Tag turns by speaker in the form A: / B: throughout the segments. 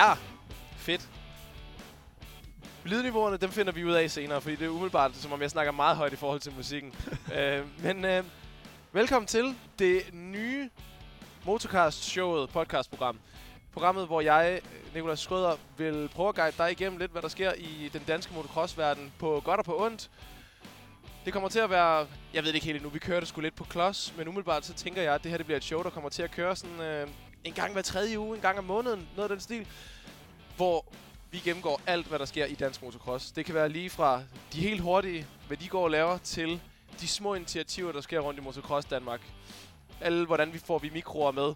A: Ja, fedt. Lydniveauerne, dem finder vi ud af senere, fordi det er umiddelbart, som om jeg snakker meget højt i forhold til musikken. øh, men øh, velkommen til det nye Motorcast-showet, podcastprogram. Programmet, hvor jeg, Nikolaj Skrøder, vil prøve at guide dig igennem lidt, hvad der sker i den danske motocross-verden på godt og på ondt. Det kommer til at være, jeg ved det ikke helt endnu, vi kører det sgu lidt på klods, men umiddelbart så tænker jeg, at det her det bliver et show, der kommer til at køre sådan øh, en gang hver tredje uge, en gang om måneden, noget af den stil, hvor vi gennemgår alt, hvad der sker i dansk motocross. Det kan være lige fra de helt hurtige, hvad de går og laver, til de små initiativer, der sker rundt i motocross Danmark. Alle, hvordan vi får vi mikroer med.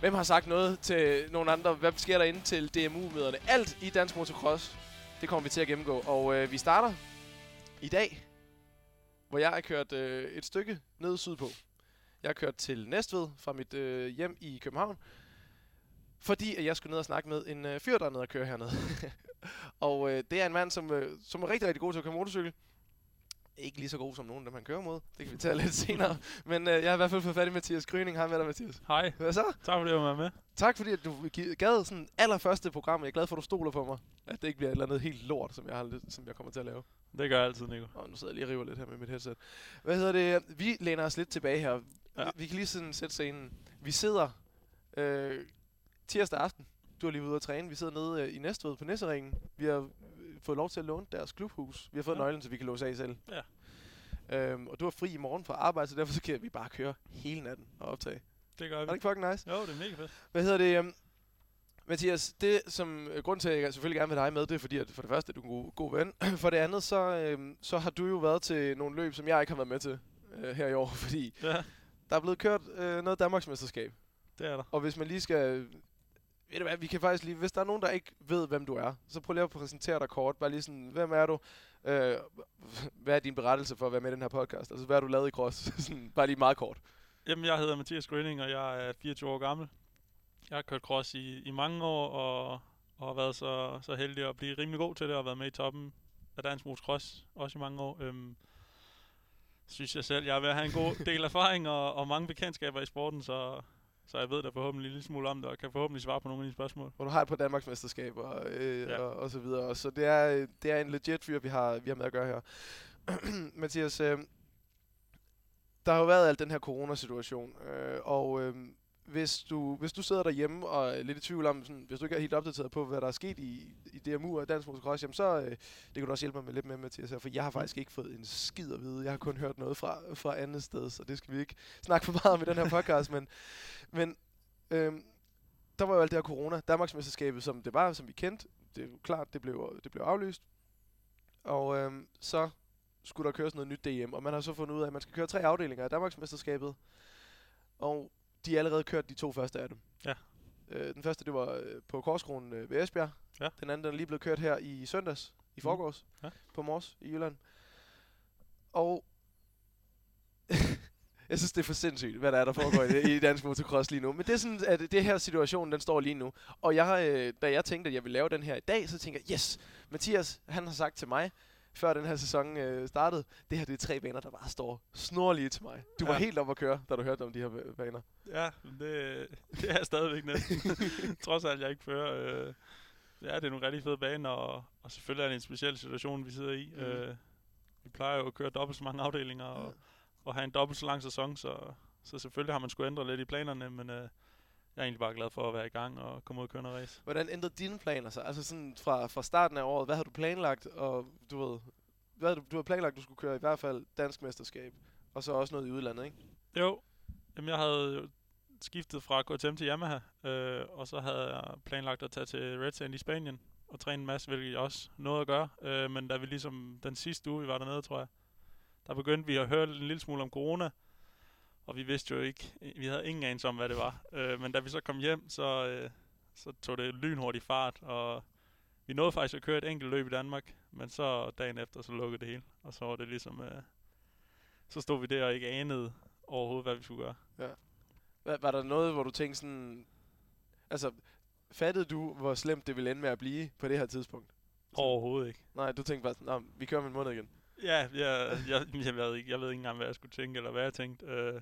A: Hvem har sagt noget til nogle andre? Hvad sker der inde til DMU-møderne? Alt i dansk motocross, det kommer vi til at gennemgå. Og øh, vi starter i dag, hvor jeg har kørt øh, et stykke ned sydpå. Jeg har kørt til Næstved fra mit øh, hjem i København, fordi at jeg skulle ned og snakke med en øh, fyr, der er nede og køre hernede. og øh, det er en mand, som, øh, som er rigtig, rigtig god til at køre motorcykel. Ikke lige så god som nogen af dem, han kører mod. Det kan vi tage lidt senere. Men øh, jeg har i hvert fald fået fat i Mathias Gryning. Hej med dig, Mathias.
B: Hej.
A: Hvad så?
B: Tak fordi du var med.
A: Tak fordi at du gad sådan allerførste program. Jeg er glad for, at du stoler på mig. At det ikke bliver et eller andet helt lort, som jeg, har, lidt- som jeg kommer til at lave.
B: Det gør jeg altid, Nico.
A: Og nu sidder jeg lige og river lidt her med mit headset. Hvad hedder det? Vi læner os lidt tilbage her. Ja. Vi, vi kan lige sådan sætte scenen. Vi sidder øh, tirsdag aften. Du er lige ude at træne. Vi sidder nede øh, i Næstved på Næsseringen. Vi har øh, fået lov til at låne deres klubhus. Vi har fået ja. Nøglen, så vi kan låse af selv.
B: Ja.
A: Øhm, og du er fri i morgen fra arbejde, så derfor så kan vi bare køre hele natten og optage.
B: Det gør
A: Er det
B: vi.
A: ikke fucking nice?
B: Jo, det er mega fedt.
A: Hvad hedder det? Um, Mathias, det som øh, grund til, at jeg selvfølgelig gerne vil have dig med, det er fordi, at for det første, at du er en god, god ven. For det andet, så, øhm, så har du jo været til nogle løb, som jeg ikke har været med til øh, her i år, fordi
B: Ja,
A: der er blevet kørt øh, noget Danmarksmesterskab.
B: det er der.
A: Og hvis man lige skal... Ved du hvad, vi kan faktisk lige... Hvis der er nogen, der ikke ved, hvem du er, så prøv lige at præsentere dig kort. Bare lige sådan, hvem er du? Øh, hvad er din berettelse for at være med i den her podcast? Altså, hvad har du lavet i cross? sådan, bare lige meget kort.
B: Jamen, jeg hedder Mathias Grønning, og jeg er 24 år gammel. Jeg har kørt cross i, i mange år, og, og har været så, så heldig at blive rimelig god til det, og været med i toppen af dansk motocross, også i mange år. Øhm, synes jeg selv, jeg er ved at have en god del erfaring og, og mange bekendtskaber i sporten, så, så jeg ved da forhåbentlig en lille smule om det, og kan forhåbentlig svare på nogle af dine spørgsmål.
A: hvor du har et par Danmarksmesterskaber øh, ja. Og, og så videre. Og så det er, det er en legit fyr, vi har, vi har med at gøre her. Mathias, øh, der har jo været alt den her coronasituation, øh, og øh, hvis, du, hvis du sidder derhjemme og er lidt i tvivl om, sådan, hvis du ikke er helt opdateret på, hvad der er sket i, i DMU og Dansk Motocross, jamen så øh, det kan du også hjælpe mig med lidt med, Mathias, her, for jeg har faktisk ikke fået en skid at vide. Jeg har kun hørt noget fra, fra andet sted, så det skal vi ikke snakke for meget om i den her podcast, men, men øh, der var jo alt det her corona. Danmarksmesterskabet, som det var, som vi kendte, det er jo klart, det blev, det blev aflyst. Og øh, så skulle der køres noget nyt DM, og man har så fundet ud af, at man skal køre tre afdelinger af Danmarksmesterskabet. Og de har allerede kørt de to første af dem.
B: Ja.
A: Øh, den første, det var øh, på Korskronen øh, ved Esbjerg.
B: Ja.
A: Den anden, den er lige blevet kørt her i søndags, i
B: Mhm.
A: forgårs,
B: Ja.
A: på Mors i Jylland. Og jeg synes, det er for sindssygt, hvad der er, der foregår i, i dansk motocross lige nu. Men det er sådan, at det her situation, den står lige nu. Og jeg, øh, da jeg tænkte, at jeg ville lave den her i dag, så tænker jeg, yes, Mathias, han har sagt til mig, før den her sæson øh, startede, det her det er tre baner, der bare står snorlige til mig. Du var
B: Ja.
A: helt op at køre, da du hørte om de her ba- baner.
B: Ja, men det, det er stadigvæk næsten. Trods alt, jeg ikke fører. Øh, ja, det er nogle rigtig fede baner, og, og selvfølgelig er det en speciel situation, vi sidder i. Mm. Øh, vi plejer jo at køre dobbelt så mange afdelinger, og, og have en dobbelt så lang sæson, så, så selvfølgelig har man skulle ændre lidt i planerne, men øh, jeg er egentlig bare glad for at være i gang og komme ud og køre noget race.
A: Hvordan ændrede dine planer sig? Altså sådan fra, fra starten af året, hvad har du planlagt? Og du ved, hvad har du, du har planlagt, du skulle køre i hvert fald dansk mesterskab, og så også noget i udlandet, ikke?
B: Jo, jamen jeg havde jo skiftet fra KTM til Yamaha, øh, og så havde jeg planlagt at tage til Red Sand i Spanien og træne en masse, hvilket jeg også nåede at gøre. Øh, men da vi ligesom den sidste uge, vi var dernede, tror jeg, der begyndte vi at høre en lille smule om corona, og vi vidste jo ikke, vi havde ingen anelse om, hvad det var. Øh, men da vi så kom hjem, så, øh, så tog det lynhurtigt fart, og vi nåede faktisk at køre et enkelt løb i Danmark, men så dagen efter, så lukkede det hele, og så var det ligesom, øh, så stod vi der og ikke anede overhovedet, hvad vi skulle gøre.
A: Var, var der noget, hvor du tænkte sådan... Altså, fattede du, hvor slemt det ville ende med at blive på det her tidspunkt?
B: Overhovedet ikke.
A: Nej, du tænkte bare sådan, "Nå, vi kører om en måned igen.
B: Ja, jeg, jeg, jeg, ved ikke, jeg ved ikke engang, hvad jeg skulle tænke, eller hvad jeg tænkte. Øh,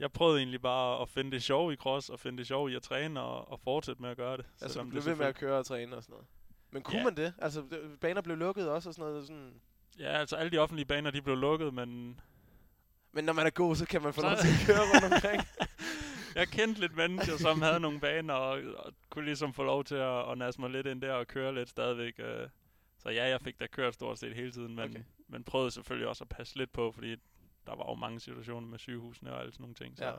B: jeg prøvede egentlig bare at finde det sjov i cross, og finde det sjov i at træne, og, og fortsætte med at gøre det.
A: Altså, du blev ved med at køre og træne og sådan noget. Men kunne
B: Ja.
A: man det? Altså, det- baner blev lukket også og sådan noget. Sådan.
B: Ja, altså alle de offentlige baner, de blev lukket, men
A: Men når man er god, så kan man få lov til at køre rundt omkring.
B: jeg kendte lidt mennesker, som havde nogle baner, og, og kunne ligesom få lov til at, at nasse mig lidt ind der og køre lidt stadigvæk. øh. Så ja, jeg fik da kørt stort set hele tiden, men,
A: okay.
B: men prøvede selvfølgelig også at passe lidt på, fordi der var jo mange situationer med sygehusene og alle sådan nogle ting. Så,
A: Ja.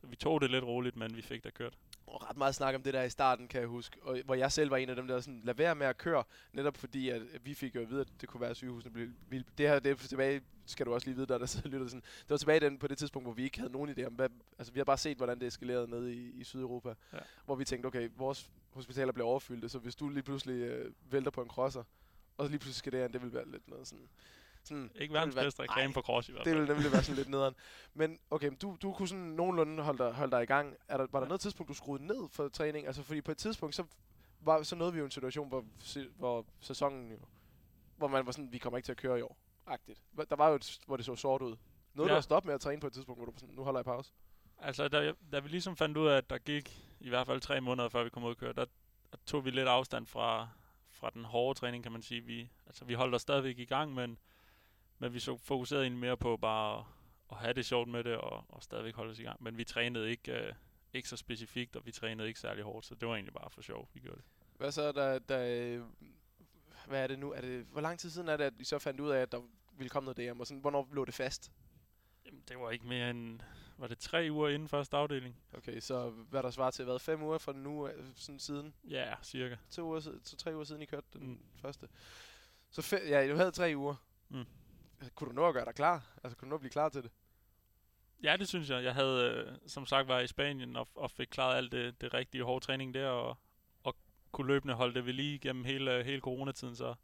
B: så vi tog det lidt roligt, men vi fik da kørt.
A: Og ret meget snak om det der i starten, kan jeg huske. Og, hvor jeg selv var en af dem, der sådan, lad være med at køre. Netop fordi, at vi fik jo at vide, at det kunne være, at sygehusene blev... vi- Det her, det er tilbage, skal du også lige vide, der, der sidder lytter sådan. Det var tilbage den, på det tidspunkt, hvor vi ikke havde nogen idé om, hvad, altså vi har bare set, hvordan det eskalerede nede i, i Sydeuropa.
B: Ja.
A: Hvor vi tænkte, okay, vores hospitaler bliver overfyldte, så hvis du lige pludselig øh, vælter på en crosser, og så lige pludselig skal det her, det vil være lidt noget sådan... sådan
B: Ikke verdens
A: være-
B: bedste reklame for cross i hvert
A: det
B: fald.
A: ville nemlig være sådan lidt nederen. Men okay, du, du kunne sådan nogenlunde holde dig, holde dig i gang. Er der, var der
B: Ja.
A: noget tidspunkt, du skruede ned for træning? Altså fordi på et tidspunkt, så, var, så nåede vi jo en situation, hvor, hvor sæsonen jo, hvor man var sådan, vi kommer ikke til at køre i år. Agtigt. Der var jo et, hvor det så sort ud. Nåede ja. Du at stoppe med at træne på et tidspunkt, hvor du sådan, nu holder jeg pause?
B: Altså, da, da vi ligesom fandt ud af, at der gik i hvert fald tre måneder, før vi kom ud at køre, der, der tog vi lidt afstand fra, fra den hårde træning, kan man sige. Vi, altså, vi holdt os stadigvæk i gang, men, men vi så fokuserede egentlig mere på bare at, at have det sjovt med det, og, og stadigvæk holde os i gang. Men vi trænede ikke, øh, ikke så specifikt, og vi trænede ikke særlig hårdt, så det var egentlig bare for sjov, vi gjorde det.
A: Hvad så, der, der, hvad er det nu? Er det, hvor lang tid siden er det, at I så fandt ud af, at der ville komme noget DM? Og sådan, hvornår lå det fast?
B: Jamen, det var ikke mere end, var det tre uger inden første afdeling?
A: Okay, så hvad der svarer til, hvad, fem uger fra nu af, sådan siden?
B: Ja, cirka.
A: to uger to, tre uger siden, I kørte den. Mm. første. Så fe- ja, du havde tre uger.
B: Mm.
A: Kunne du nå at gøre dig klar? Altså, kunne du nå at blive klar til det?
B: Ja, det synes jeg. Jeg havde, øh, som sagt, været i Spanien og, og fik klaret alt det, det rigtige hårde træning der, og, og kunne løbende holde det ved lige gennem hele, hele coronatiden. Så,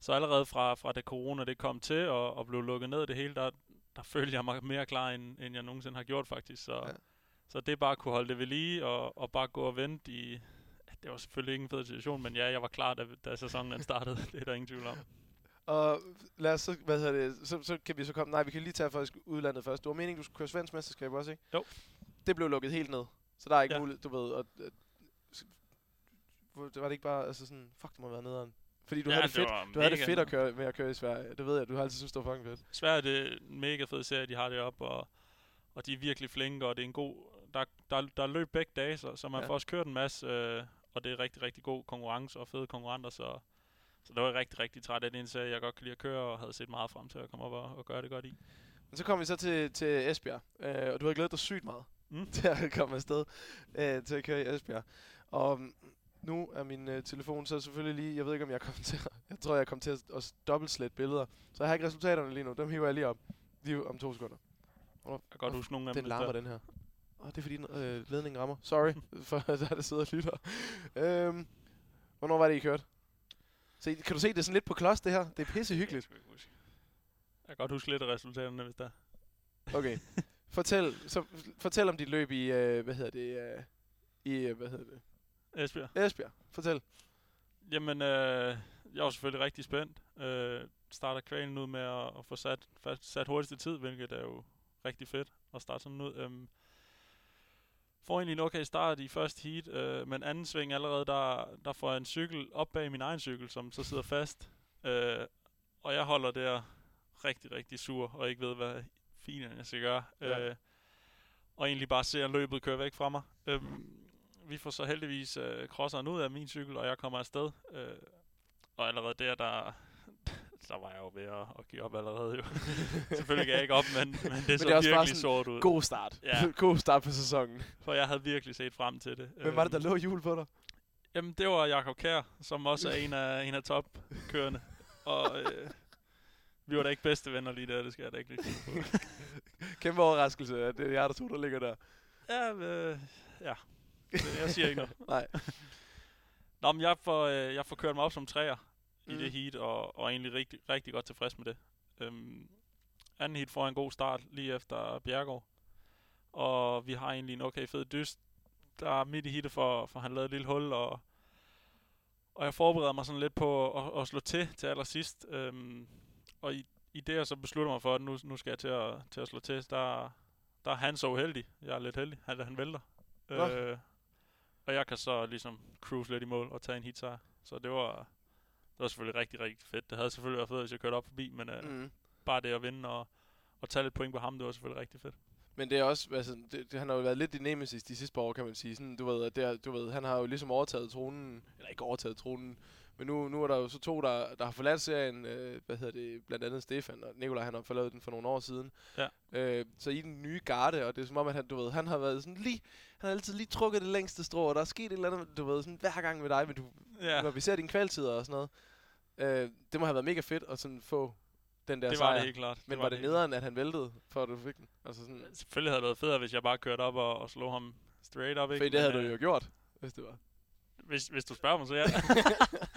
B: så allerede fra, fra det corona det kom til og, og blev lukket ned det hele, der, der følte jeg mig mere klar, end, end jeg nogensinde har gjort faktisk. Så,
A: Ja.
B: så det bare at kunne holde det ved lige og, og bare gå og vente i... Det var selvfølgelig ikke en fed situation, men ja, jeg var klar, da, da sæsonen startede. det er der ingen tvivl om.
A: Og lad os så, hvad hedder det, så, så kan vi så komme, nej, vi kan lige tage faktisk udlandet først. Det var meningen, du skulle køre svensk mesterskab også, ikke?
B: Jo.
A: Det blev lukket helt ned. Så der er ikke ja. Mulighed, du ved, og, øh, det var det ikke bare, altså sådan, fuck, det må været nederen. Fordi du
B: Ja,
A: havde det
B: det
A: fedt, du havde det fedt at køre, med at køre i Sverige. Det ved jeg, du har altid synes, det var fucking fedt.
B: Sverige det er en mega fed serie, de har det op og, og de er virkelig flinke, og det er en god... Der, der, der er løb begge dage, så, så man
A: ja.
B: får også kørt en masse, øh, og det er rigtig, rigtig god konkurrence og fede konkurrenter, så, så det var jeg rigtig, rigtig træt af. Det serie, jeg godt kan lide at køre, og havde set meget frem til at komme op og, og gøre det godt i.
A: Men så kom vi så til, til Esbjerg, øh, og du har glædet dig sygt meget
B: Mm.
A: til at komme afsted øh, til at køre i Esbjerg. Og mm, nu er min øh, telefon så selvfølgelig lige, jeg ved ikke om jeg kom til, jeg tror jeg kom til at, at dobbeltslette billeder. Så jeg har ikke resultaterne lige nu, dem hiver jeg lige op, lige om to sekunder.
B: Jeg kan godt huske nogle af
A: Den
B: dem.
A: larmer den her. Åh, det er fordi den, øh, ledningen rammer. Sorry, for der der sidder og lytter. Øhm, hvornår var det, I kørte? Se, kan du se, det er sådan lidt på klods, det her? Det er pisse hyggeligt.
B: Jeg jeg kan godt huske lidt af resultaterne, hvis der
A: Okay. Fortæl, så, fortæl om dit løb i, øh, hvad hedder det, øh, i, øh, hvad hedder det,
B: Esbjerg.
A: Esbjerg. Fortæl.
B: Jamen, øh, jeg var selvfølgelig rigtig spændt. Øh, starter kvalen ud med at, at få sat, fast, sat hurtigste tid, hvilket er jo rigtig fedt at starte sådan ud. Øhm, får egentlig en okay start i første heat, øh, men anden sving allerede, der, der får jeg en cykel op bag min egen cykel, som så sidder fast. Øh, og jeg holder der rigtig, rigtig sur, og ikke ved, hvad fint jeg skal gøre.
A: Ja.
B: Øh, og egentlig bare ser løbet køre væk fra mig. Øhm, vi får så heldigvis øh, crosseren ud af min cykel, og jeg kommer afsted. Øh, og allerede der, der, der var jeg jo ved at, at give op allerede jo. Selvfølgelig gav jeg ikke op, men, men det
A: det
B: så
A: er også bare
B: virkelig
A: sådan
B: sort ud.
A: God start.
B: Ja.
A: God start på sæsonen.
B: For jeg havde virkelig set frem til det.
A: Hvem var det, der
B: Øhm,
A: lå hjul på dig?
B: Jamen, det var Jakob Kær, som også er en af, en af topkørende. Og øh, vi var da ikke bedste venner lige der, det skal jeg da ikke lige på.
A: Kæmpe overraskelse, at det er jer, der to, der ligger der.
B: Ja, øh, ja. Jeg siger ikke noget.
A: Nej.
B: Nå, men jeg får, øh, jeg får kørt mig op som træer mm.
A: Mm.
B: i det heat, og, og egentlig rigtig, rigtig godt tilfreds med det. Øhm, anden heat får en god start lige efter Bjergård. Og vi har egentlig en okay fed dyst. Der er midt i heatet for, for han lavede et lille hul, og, og jeg forbereder mig sådan lidt på at, at slå til til allersidst. Øhm, og i, i det, jeg så beslutter mig for, at nu, nu skal jeg til at, til at slå til, der, der er han så uheldig. Jeg er lidt heldig, at han vælter.
A: Nå.
B: Øh, og jeg kan så ligesom cruise lidt i mål og tage en hit sejr. Så det var, det var selvfølgelig rigtig, rigtig fedt. Det havde selvfølgelig været fedt, hvis jeg kørte op forbi, men øh, mm. Bare det at vinde og, og tage lidt point på ham, det var selvfølgelig rigtig fedt.
A: Men det er også, altså, det, det, han har jo været lidt i nemesis de sidste par år, kan man sige. Sådan, du ved, det er, du ved, han har jo ligesom overtaget tronen, eller ikke overtaget tronen, men nu, nu er der jo så to, der, der har forladt serien, øh, hvad hedder det, blandt andet Stefan, og Nikolaj, han har forladet den for nogle år siden.
B: Ja.
A: Øh, så i den nye garde, og det er som om, at han, du ved, han har været sådan lige, han har altid lige trukket det længste strå, og der er sket et eller andet, du ved, sådan hver gang med dig, men du,
B: Ja,
A: når vi ser dine kvaltider og sådan noget. Øh, det må have været mega fedt at sådan få den der
B: det var
A: sejr.
B: det helt klart.
A: Men var det
B: helt
A: nederen, at han væltede, for at du fik den? Altså sådan.
B: Selvfølgelig havde det været federe, hvis jeg bare kørte op og, og slog ham straight up. Ikke?
A: fordi det havde
B: Men,
A: du
B: øh,
A: jo gjort, hvis det var.
B: Hvis, hvis du spørger mig, så ja.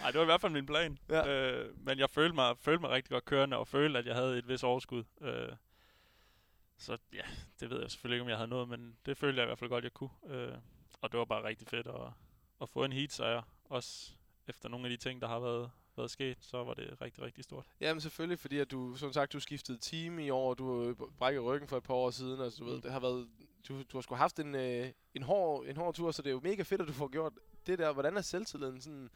B: Nej, det var i hvert fald min plan.
A: Ja.
B: Øh, men jeg følte mig, følte mig rigtig godt kørende, og følte, at jeg havde et vis overskud. Øh, så ja, det ved jeg selvfølgelig ikke, om jeg havde noget, men det følte jeg i hvert fald godt, jeg kunne. Øh, og det var bare rigtig fedt at, at få en heat sejr. Også efter nogle af de ting, der har været, været sket, så var det rigtig, rigtig stort.
A: Jamen selvfølgelig, fordi at du, som sagt, du skiftede team i år, du har brækket ryggen for et par år siden, altså du ved,
B: Mm.
A: det har været, du, du har sgu haft en, øh, en, hård, en hård tur, så det er jo mega fedt, at du får gjort det der. Hvordan er selvtilliden sådan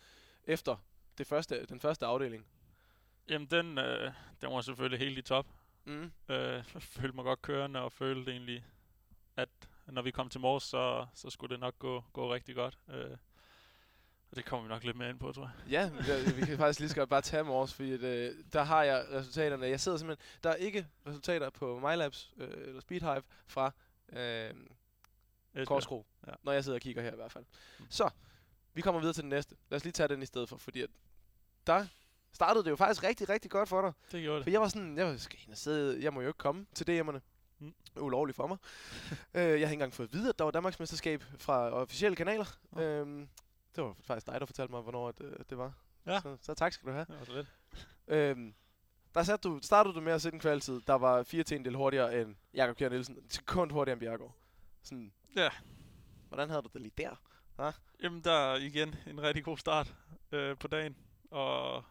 A: efter det første, den første afdeling?
B: Jamen, den, øh, den var selvfølgelig helt i top.
A: Mm.
B: Øh, følte mig godt kørende, og følte egentlig, at når vi kom til Mors, så, så skulle det nok gå, gå rigtig godt. Øh, og det kommer vi nok lidt mere ind på, tror jeg.
A: Ja, vi, vi kan faktisk lige så godt bare tage Mors, fordi at, øh, der har jeg resultaterne. Jeg sidder simpelthen, der er ikke resultater på MyLabs øh, eller Speedhive fra øh, ja.
B: Ja.
A: når jeg sidder og kigger her i hvert fald.
B: Mm.
A: Så, vi kommer videre til den næste. Lad os lige tage den i stedet for, fordi at der startede det jo faktisk rigtig, rigtig godt for dig.
B: Det gjorde
A: For
B: det.
A: jeg var sådan, jeg skal ind og sidde, jeg må jo ikke komme til DM'erne.
B: Mm.
A: Ulovligt for mig. øh, jeg har ikke engang fået at vide, at der var Danmarksmesterskab fra officielle kanaler.
B: Nå.
A: Øhm, det var faktisk dig, der fortalte mig, hvornår at, øh, det var.
B: Ja.
A: Så, så tak skal du have.
B: Det var så lidt.
A: Øhm, der satte du, startede du med at sætte en kvalitet, der var fire til en del hurtigere end Jakob Kjær Nielsen. Sekund hurtigere end Bjergård. Sådan,
B: Ja.
A: hvordan havde du det lige der?
B: Jamen, der er igen en rigtig god start øh, på dagen. Og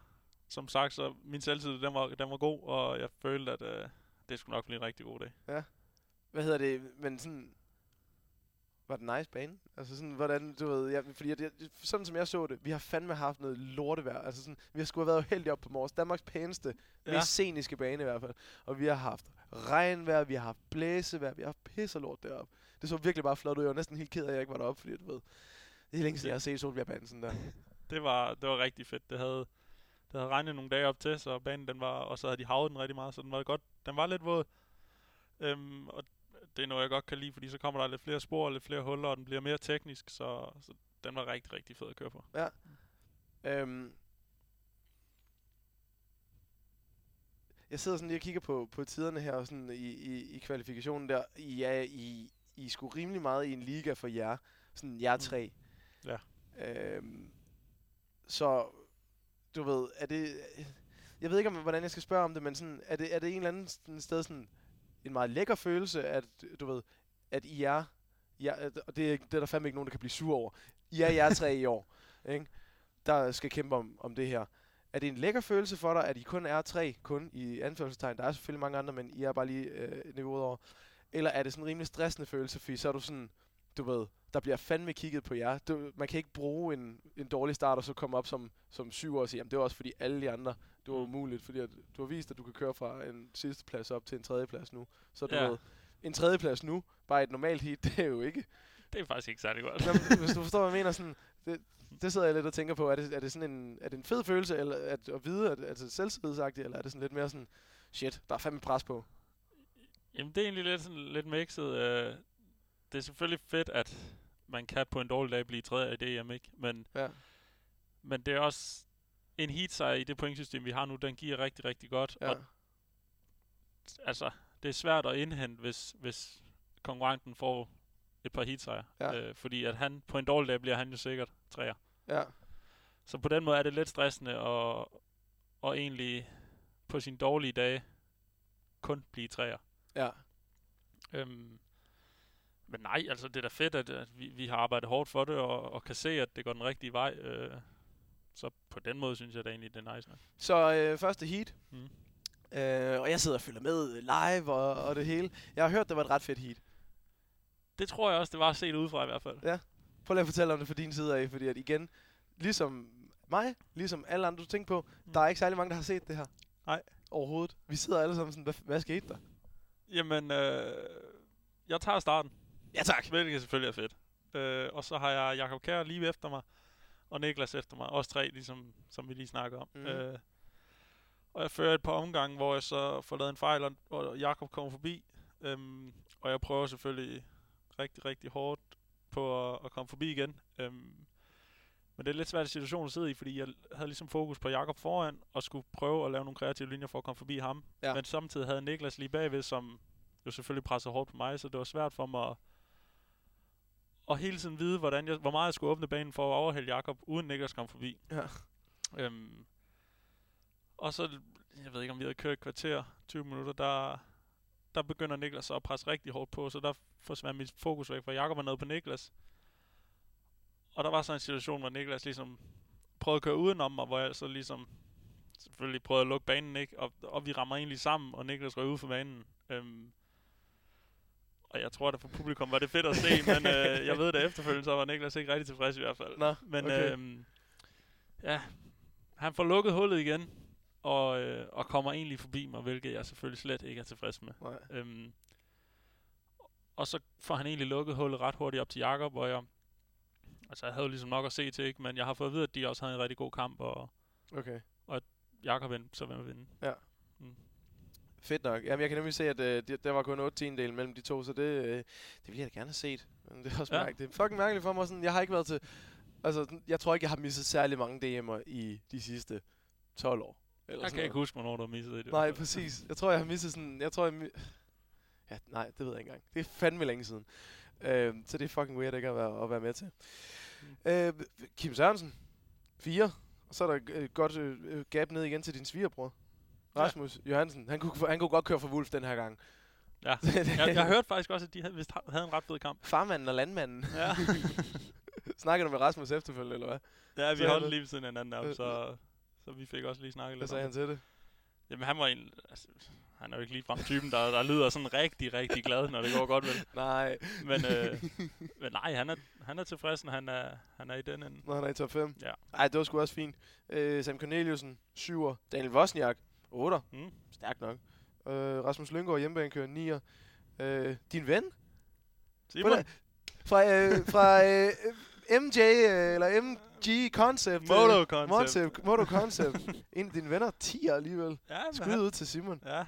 B: som sagt, så min selvtid, den var, den var god, og jeg følte, at øh, det skulle nok blive en rigtig god dag.
A: Hvad hedder det? Men sådan... Var det nice bane? Altså sådan, hvordan, du ved, jeg, fordi jeg, sådan som jeg så det, vi har fandme haft noget lortevejr. Altså sådan, vi har sgu have været uheldige op på Mors. Danmarks pæneste, ja. mest sceniske bane i hvert fald. Og vi har haft regnvejr, vi har haft blæsevejr, vi har haft pisselort deroppe. Det så virkelig bare flot ud. Jeg var næsten helt ked af, at jeg ikke var deroppe, fordi du ved, det er længe siden, jeg har set Solbjergbanen sådan der.
B: Det var, det var rigtig fedt. Det havde, det havde regnet nogle dage op til, så banen den var, og så havde de havet den rigtig meget, så den var godt. Den var lidt våd. Øhm, og det er noget, jeg godt kan lide, fordi så kommer der lidt flere spor lidt flere huller, og den bliver mere teknisk, så, så den var rigtig, rigtig fed at køre på.
A: Øhm, jeg sidder sådan lige og kigger på, på tiderne her og sådan i, i, i kvalifikationen der. I er, I, I er sgu rimelig meget i en liga for jer. Sådan jer
B: Mm. Ja.
A: Øhm, så, du ved, er det... Jeg ved ikke, om, hvordan jeg skal spørge om det, men sådan, er det, er det en eller anden sted sådan en meget lækker følelse, at du ved, at I er, ja, og det, er- det er der fandme ikke nogen, der kan blive sur over. I er jer tre i år, ikke? der skal kæmpe om, om det her. Er det en lækker følelse for dig, at I kun er tre, kun i anførselstegn? Der er selvfølgelig mange andre, men I er bare lige øh, niveauet over. Eller er det sådan en rimelig stressende følelse, fordi så er du sådan, du ved, der bliver fandme kigget på jer. Du, man kan ikke bruge en, en dårlig start og så komme op som, som syv og sige, jamen det er også fordi alle de andre, det var
B: Mm.
A: umuligt, fordi at du har vist, at du kan køre fra en sidste plads op til en tredje plads nu. Så du
B: Ja.
A: ved, en tredje plads nu, bare et normalt heat, det er jo ikke.
B: Det er faktisk ikke særlig godt.
A: Nå, men hvis du forstår, hvad jeg mener, sådan, det, det sidder jeg lidt og tænker på. Er det, er det sådan en, er det en fed følelse eller at, at vide, at, at det er selvtillidsagtigt, eller er det sådan lidt mere sådan, shit, der er fandme pres på?
B: Jamen, det er egentlig lidt, sådan, lidt mixet. Øh, det er selvfølgelig fedt, at man kan på en dårlig dag blive tredje i DM, ikke? Men,
A: Ja.
B: men det er også en heat sejr i det pointsystem, vi har nu, den giver rigtig, rigtig godt.
A: Ja.
B: Og altså, det er svært at indhente, hvis, hvis konkurrenten får et par heat sejre.
A: Ja.
B: Øh, fordi at han, på en dårlig dag bliver han jo sikkert træer.
A: ja.
B: Så på den måde er det lidt stressende at, og egentlig på sin dårlige dage kun blive træer.
A: Ja.
B: Øhm, men nej, altså det er da fedt, at, at vi, vi har arbejdet hårdt for det, og, og kan se, at det går den rigtige vej. Øh, så på den måde synes jeg da egentlig, det er nice nok.
A: Så øh, første heat.
B: Mm.
A: Øh, og jeg sidder og følger med live og, og det hele. Jeg har hørt, det var et ret fedt heat.
B: Det tror jeg også, det var set udefra i hvert fald.
A: Prøv lige at fortælle om det fra din side af, fordi at igen, ligesom mig, ligesom alle andre, du tænker på,
B: Mm.
A: der er ikke særlig mange, der har set det her.
B: Nej.
A: Overhovedet. Vi sidder alle sammen sådan, hvad, hvad skete der?
B: Jamen, øh, jeg tager starten,
A: Ja tak.
B: hvilket selvfølgelig er fedt. Øh, og så har jeg Jakob Kjær lige efter mig, og Niklas efter mig. Også tre, ligesom, som vi lige snakker om.
A: Mhm.
B: Øh, og jeg fører et par omgange, hvor jeg så får lavet en fejl, og- og Jakob kommer forbi. Øhm, og jeg prøver selvfølgelig rigtig, rigtig hårdt på at, at komme forbi igen. Øhm, men det er en lidt svært situation at sidde i, fordi jeg havde ligesom fokus på Jakob foran, og skulle prøve at lave nogle kreative linjer for at komme forbi ham.
A: Ja.
B: Men samtidig havde Niklas lige bagved, som jo selvfølgelig pressede hårdt på mig, så det var svært for mig at, at hele tiden vide, hvordan jeg, hvor meget jeg skulle åbne banen for at overhælde Jakob, uden Niklas kom forbi.
A: Ja.
B: Øhm, og så, jeg ved ikke om vi havde kørt et kvarter, 20 minutter, der, der begynder Niklas at presse rigtig hårdt på, så der forsvandt mit fokus væk, for Jakob var nede på Niklas. Og der var så en situation, hvor Niklas ligesom prøvede at køre udenom mig, hvor jeg så ligesom selvfølgelig prøvede at lukke banen, ikke? Og, og vi rammer egentlig sammen, og Niklas røg ud for banen. Øhm, og jeg tror, at for publikum var det fedt at se, men øh, jeg ved det efterfølgende, så var Niklas ikke rigtig tilfreds i hvert fald.
A: Nå,
B: Men
A: okay.
B: øhm, ja, han får lukket hullet igen, og, øh, og kommer egentlig forbi mig, hvilket jeg selvfølgelig slet ikke er tilfreds med.
A: Nej.
B: Øhm, og så får han egentlig lukket hullet ret hurtigt op til Jakob, hvor jeg... Altså, jeg havde ligesom nok at se til, ikke? Men jeg har fået at vide, at de også havde en rigtig god kamp, og
A: Okay.
B: Jakob endte så med at vinde.
A: Fedt nok. Jamen, jeg kan nemlig se, at øh, det- der var kun 8 tiendel mellem de to, så det, øh, det ville jeg da gerne have set. Men det er også
B: Ja.
A: mærkeligt. Det er fucking mærkeligt for mig. Sådan, jeg har ikke været til... Altså, sådan, jeg tror ikke, jeg har misset særlig mange DM'er i de sidste 12 år. Eller
B: Jeg kan ikke
A: noget.
B: huske, hvornår du har misset det.
A: Nej, præcis. Jeg tror, jeg har misset sådan... Jeg tror, jeg... Ja, nej, det ved jeg ikke engang. Det er fandme længe siden. Øh, så det er fucking weird ikke at være, at være med til.
B: Mm.
A: Øh, Kim Sørensen. 4. Og så er der et godt øh, gap ned igen til din svigerbror. Rasmus ja. Johansen. Han kunne, han kunne godt køre for Wolf den her gang.
B: Ja. Jeg, jeg hørte faktisk også, at de havde, vist ha- havde en ret fed kamp.
A: Farmanden og landmanden.
B: Ja.
A: Snakker du med Rasmus efterfølgende, eller hvad?
B: ja, vi
A: Så
B: holdt lige ved siden af hinanden
A: Øh,
B: deroppe, så, så vi fik også lige snakket
A: Hvad
B: lidt
A: sagde
B: om
A: han til det?
B: Jamen, han var en... Altså, han er jo ikke ligefrem typen, der, der lyder sådan rigtig, rigtig glad, når det går godt vel.
A: Nej,
B: Men, øh, men nej, han er, han er tilfreds, når han er, han er i den ende.
A: når han er i top 5.
B: Ja.
A: Ej, det var sgu også fint. Øh, Sam Corneliusen, 7'er. Daniel Wozniak, 8'er.
B: Mm.
A: Stærkt nok. Øh, Rasmus Lyngård, hjemmebane, kører 9'er. Øh, din ven?
B: Simon,
A: Fra, øh, fra øh, MJ, øh, eller MG Concept.
B: Moto
A: øh,
B: Concept.
A: Concept. Moto Concept. en af dine venner, 10'er alligevel.
B: Ja,
A: Skud
B: han,
A: ud til Simon.
B: ja.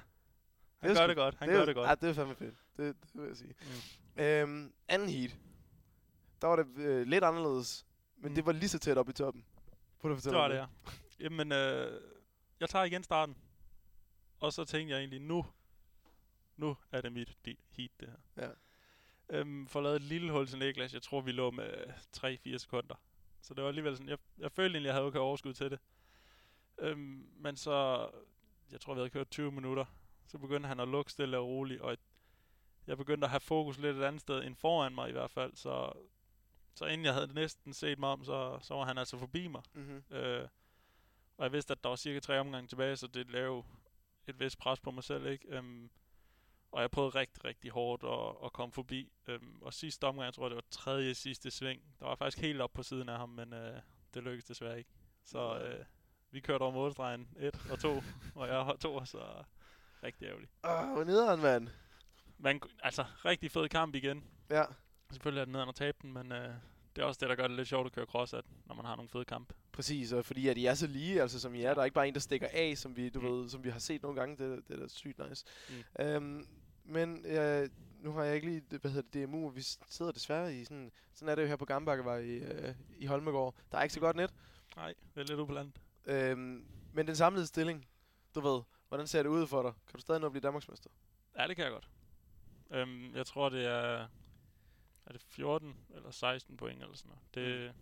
B: Han
A: Det
B: gør
A: sgu-
B: det godt. Han
A: det
B: gør
A: jo-
B: det godt.
A: Ja, det er fandme fedt. Det, det vil jeg sige.
B: Mm.
A: Øhm, anden heat. Der var det øh, lidt anderledes. Men
B: Mm.
A: det var lige så tæt op i toppen. Prøv at
B: Det
A: fortælle
B: var
A: om
B: det, ja. Jamen, øh, jeg tager igen starten. Og så tænkte jeg egentlig, nu, nu er det mit heat, det her.
A: Ja.
B: Øhm, får lavet et lille hul til Niklas. Jeg tror, vi lå med 3-4 sekunder. Så det var alligevel sådan, jeg, jeg følte egentlig, jeg havde okay overskud til det. Øhm, men så, jeg tror, vi havde kørt 20 minutter. Så begyndte han at lukke stille og roligt, og jeg begyndte at have fokus lidt et andet sted end foran mig i hvert fald. Så, så inden jeg havde næsten set mig om, så, så var han altså forbi mig.
A: Mm-hmm.
B: Øh, og jeg vidste, at der var cirka tre omgange tilbage, så det lavede et vist pres på mig selv, ikke? Øhm, og jeg prøvede rigtig, rigtig hårdt at, at komme forbi. Øhm, og sidste omgang, jeg tror, det var tredje sidste sving. Der var faktisk helt op på siden af ham, men øh, det lykkedes desværre ikke. Så øh, vi kørte over målstregen 1 og 2, og jeg har to, så rigtig ærgerligt.
A: Åh, hvor nederen, mand.
B: Men altså, rigtig fed kamp igen.
A: Ja.
B: Selvfølgelig er det nederen at tabe den, men øh, det er også det, der gør det lidt sjovt at køre cross, at når man har nogle fede kampe.
A: Præcis, og fordi at I er så lige, altså som I er. Der er ikke bare en, der stikker af, som vi, du
B: Mm.
A: ved, som vi har set nogle gange. Det, det er da sygt nice.
B: Mm.
A: Øhm, men øh, nu har jeg ikke lige, hvad hedder det, DMU, vi sidder desværre i sådan, sådan er det jo her på Gambakkevej i, øh, i Holmegård. Der er ikke så godt net.
B: Nej, det er lidt landet.
A: Øhm, men den samlede stilling, du ved, hvordan ser det ud for dig? Kan du stadig nå at blive Danmarksmester?
B: Ja, det kan jeg godt. Øhm, jeg tror, det er... Er det 14 eller 16 point eller sådan noget. Det... Mm.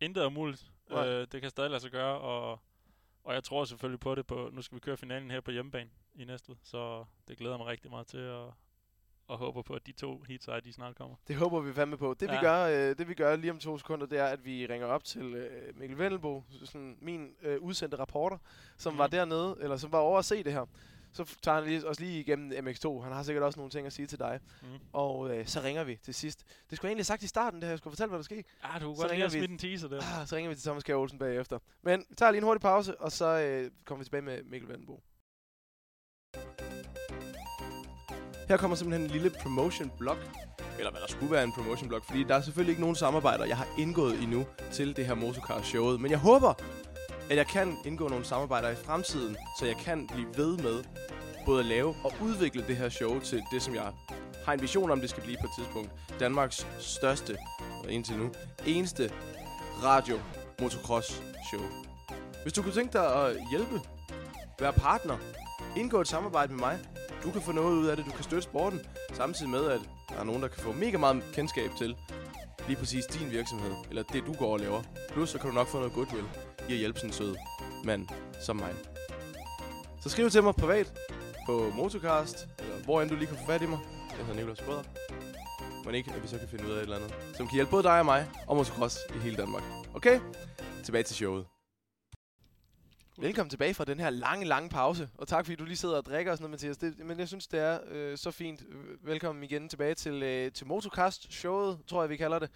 B: Intet er umuligt.
A: Nej.
B: Øh, det kan stadig lade sig gøre, og, og jeg tror selvfølgelig på det. På, nu skal vi køre finalen her på hjemmebane i Næstved, så det glæder mig rigtig meget til at, og håber på, at de to heats de snart kommer.
A: Det håber vi fandme på. Det, ja. vi gør, øh, det vi gør lige om to sekunder, det er, at vi ringer op til øh, Mikkel Vendelbo, sådan min øh, udsendte rapporter, som mm. var dernede, eller som var over at se det her. Så tager han lige, os lige igennem MX2. Han har sikkert også nogle ting at sige til dig. Mm. Og øh, så ringer vi til sidst. Det skulle jeg egentlig sagt i starten, det her. Jeg skulle fortælle, hvad der skete.
B: Ja, du kunne godt lige have en teaser der.
A: Ah, så ringer vi til Thomas K. Olsen bagefter. Men vi tager lige en hurtig pause, og så øh, kommer vi tilbage med Mikkel Vendelbo. Her kommer simpelthen en lille promotion blog eller hvad der skulle være en promotion blog, fordi der er selvfølgelig ikke nogen samarbejder, jeg har indgået endnu til det her Motorcar showet, men jeg håber, at jeg kan indgå nogle samarbejder i fremtiden, så jeg kan blive ved med både at lave og udvikle det her show til det, som jeg har en vision om, det skal blive på et tidspunkt. Danmarks største, og indtil nu, eneste radio motocross show. Hvis du kunne tænke dig at hjælpe, være partner, indgå et samarbejde med mig, du kan få noget ud af det, du kan støtte sporten, samtidig med, at der er nogen, der kan få mega meget kendskab til lige præcis din virksomhed, eller det, du går og laver. Plus, så kan du nok få noget goodwill i at hjælpe sådan en sød mand som mig. Så skriv til mig privat på Motocast, eller hvor end du lige kan få fat i mig. Jeg hedder Nicolas Brødder. Men ikke, at vi så kan finde ud af et eller andet, som kan hjælpe både dig og mig og motocross i hele Danmark. Okay? Tilbage til showet. Velkommen tilbage fra den her lange, lange pause. Og tak fordi du lige sidder og drikker og sådan noget, Mathias. Det, men jeg synes, det er øh, så fint. Velkommen igen tilbage til, øh, til Motocast-showet, tror jeg, vi kalder det.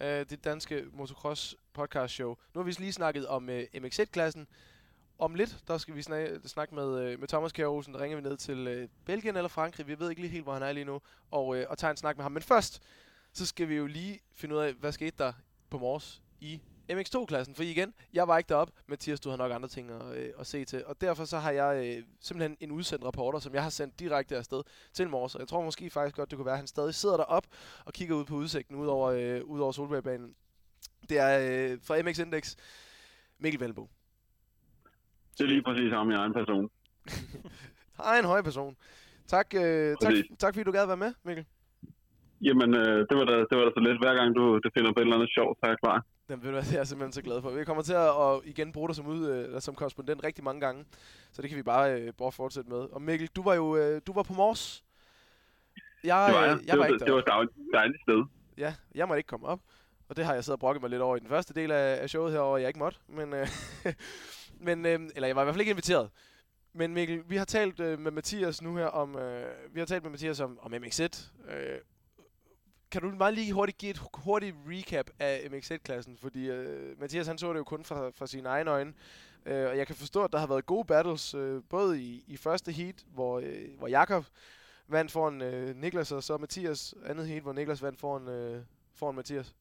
A: Øh, det danske motocross podcast show. Nu har vi lige snakket om øh, MX1-klassen. Om lidt, der skal vi snak- snakke med, øh, med Thomas Kjær Olsen. Der ringer vi ned til øh, Belgien eller Frankrig. Vi ved ikke lige helt, hvor han er lige nu. Og, øh, og tager en snak med ham. Men først, så skal vi jo lige finde ud af, hvad skete der på Mors i MX2-klassen, for igen, jeg var ikke derop, Mathias, du har nok andre ting at, øh, at se til, og derfor så har jeg øh, simpelthen en udsendt rapporter, som jeg har sendt direkte afsted til Mors, og jeg tror måske faktisk godt, det kunne være, at han stadig sidder derop og kigger ud på udsigten ud over, øh, ud over Solbergbanen. Det er øh, fra MX Index, Mikkel Valbo.
C: Det er lige præcis ham i egen person.
A: Hej, en høj person. Tak, øh, tak, tak fordi du gad være med, Mikkel.
C: Jamen, øh, det, var da, det var da så lidt. Hver gang du det finder på et eller andet sjovt, så er jeg klar.
A: Den vil jeg er simpelthen så glad for. Vi kommer til at, at igen bruge dig som, ud, eller som korrespondent rigtig mange gange, så det kan vi bare, øh, bare fortsætte med. Og Mikkel, du var jo øh, du var på Mors.
C: Jeg, det var jeg. jeg det, var, ikke det var et dejligt sted.
A: Ja, jeg måtte ikke komme op. Og det har jeg siddet og brokket mig lidt over i den første del af, af showet herovre, jeg ikke måtte. Men, øh, men øh, eller jeg var i hvert fald ikke inviteret. Men Mikkel, vi har talt øh, med Mathias nu her om, øh, vi har talt med Mathias om, om MX1, øh, kan du meget lige hurtigt give et hurtigt recap af MX1-klassen? Fordi uh, Mathias han så det jo kun fra, fra sine egne øjne. Uh, og jeg kan forstå, at der har været gode battles, uh, både i, i første heat, hvor, uh, hvor Jakob vandt foran uh, Niklas, og så Mathias andet heat, hvor Niklas vandt foran, uh, foran Mathias.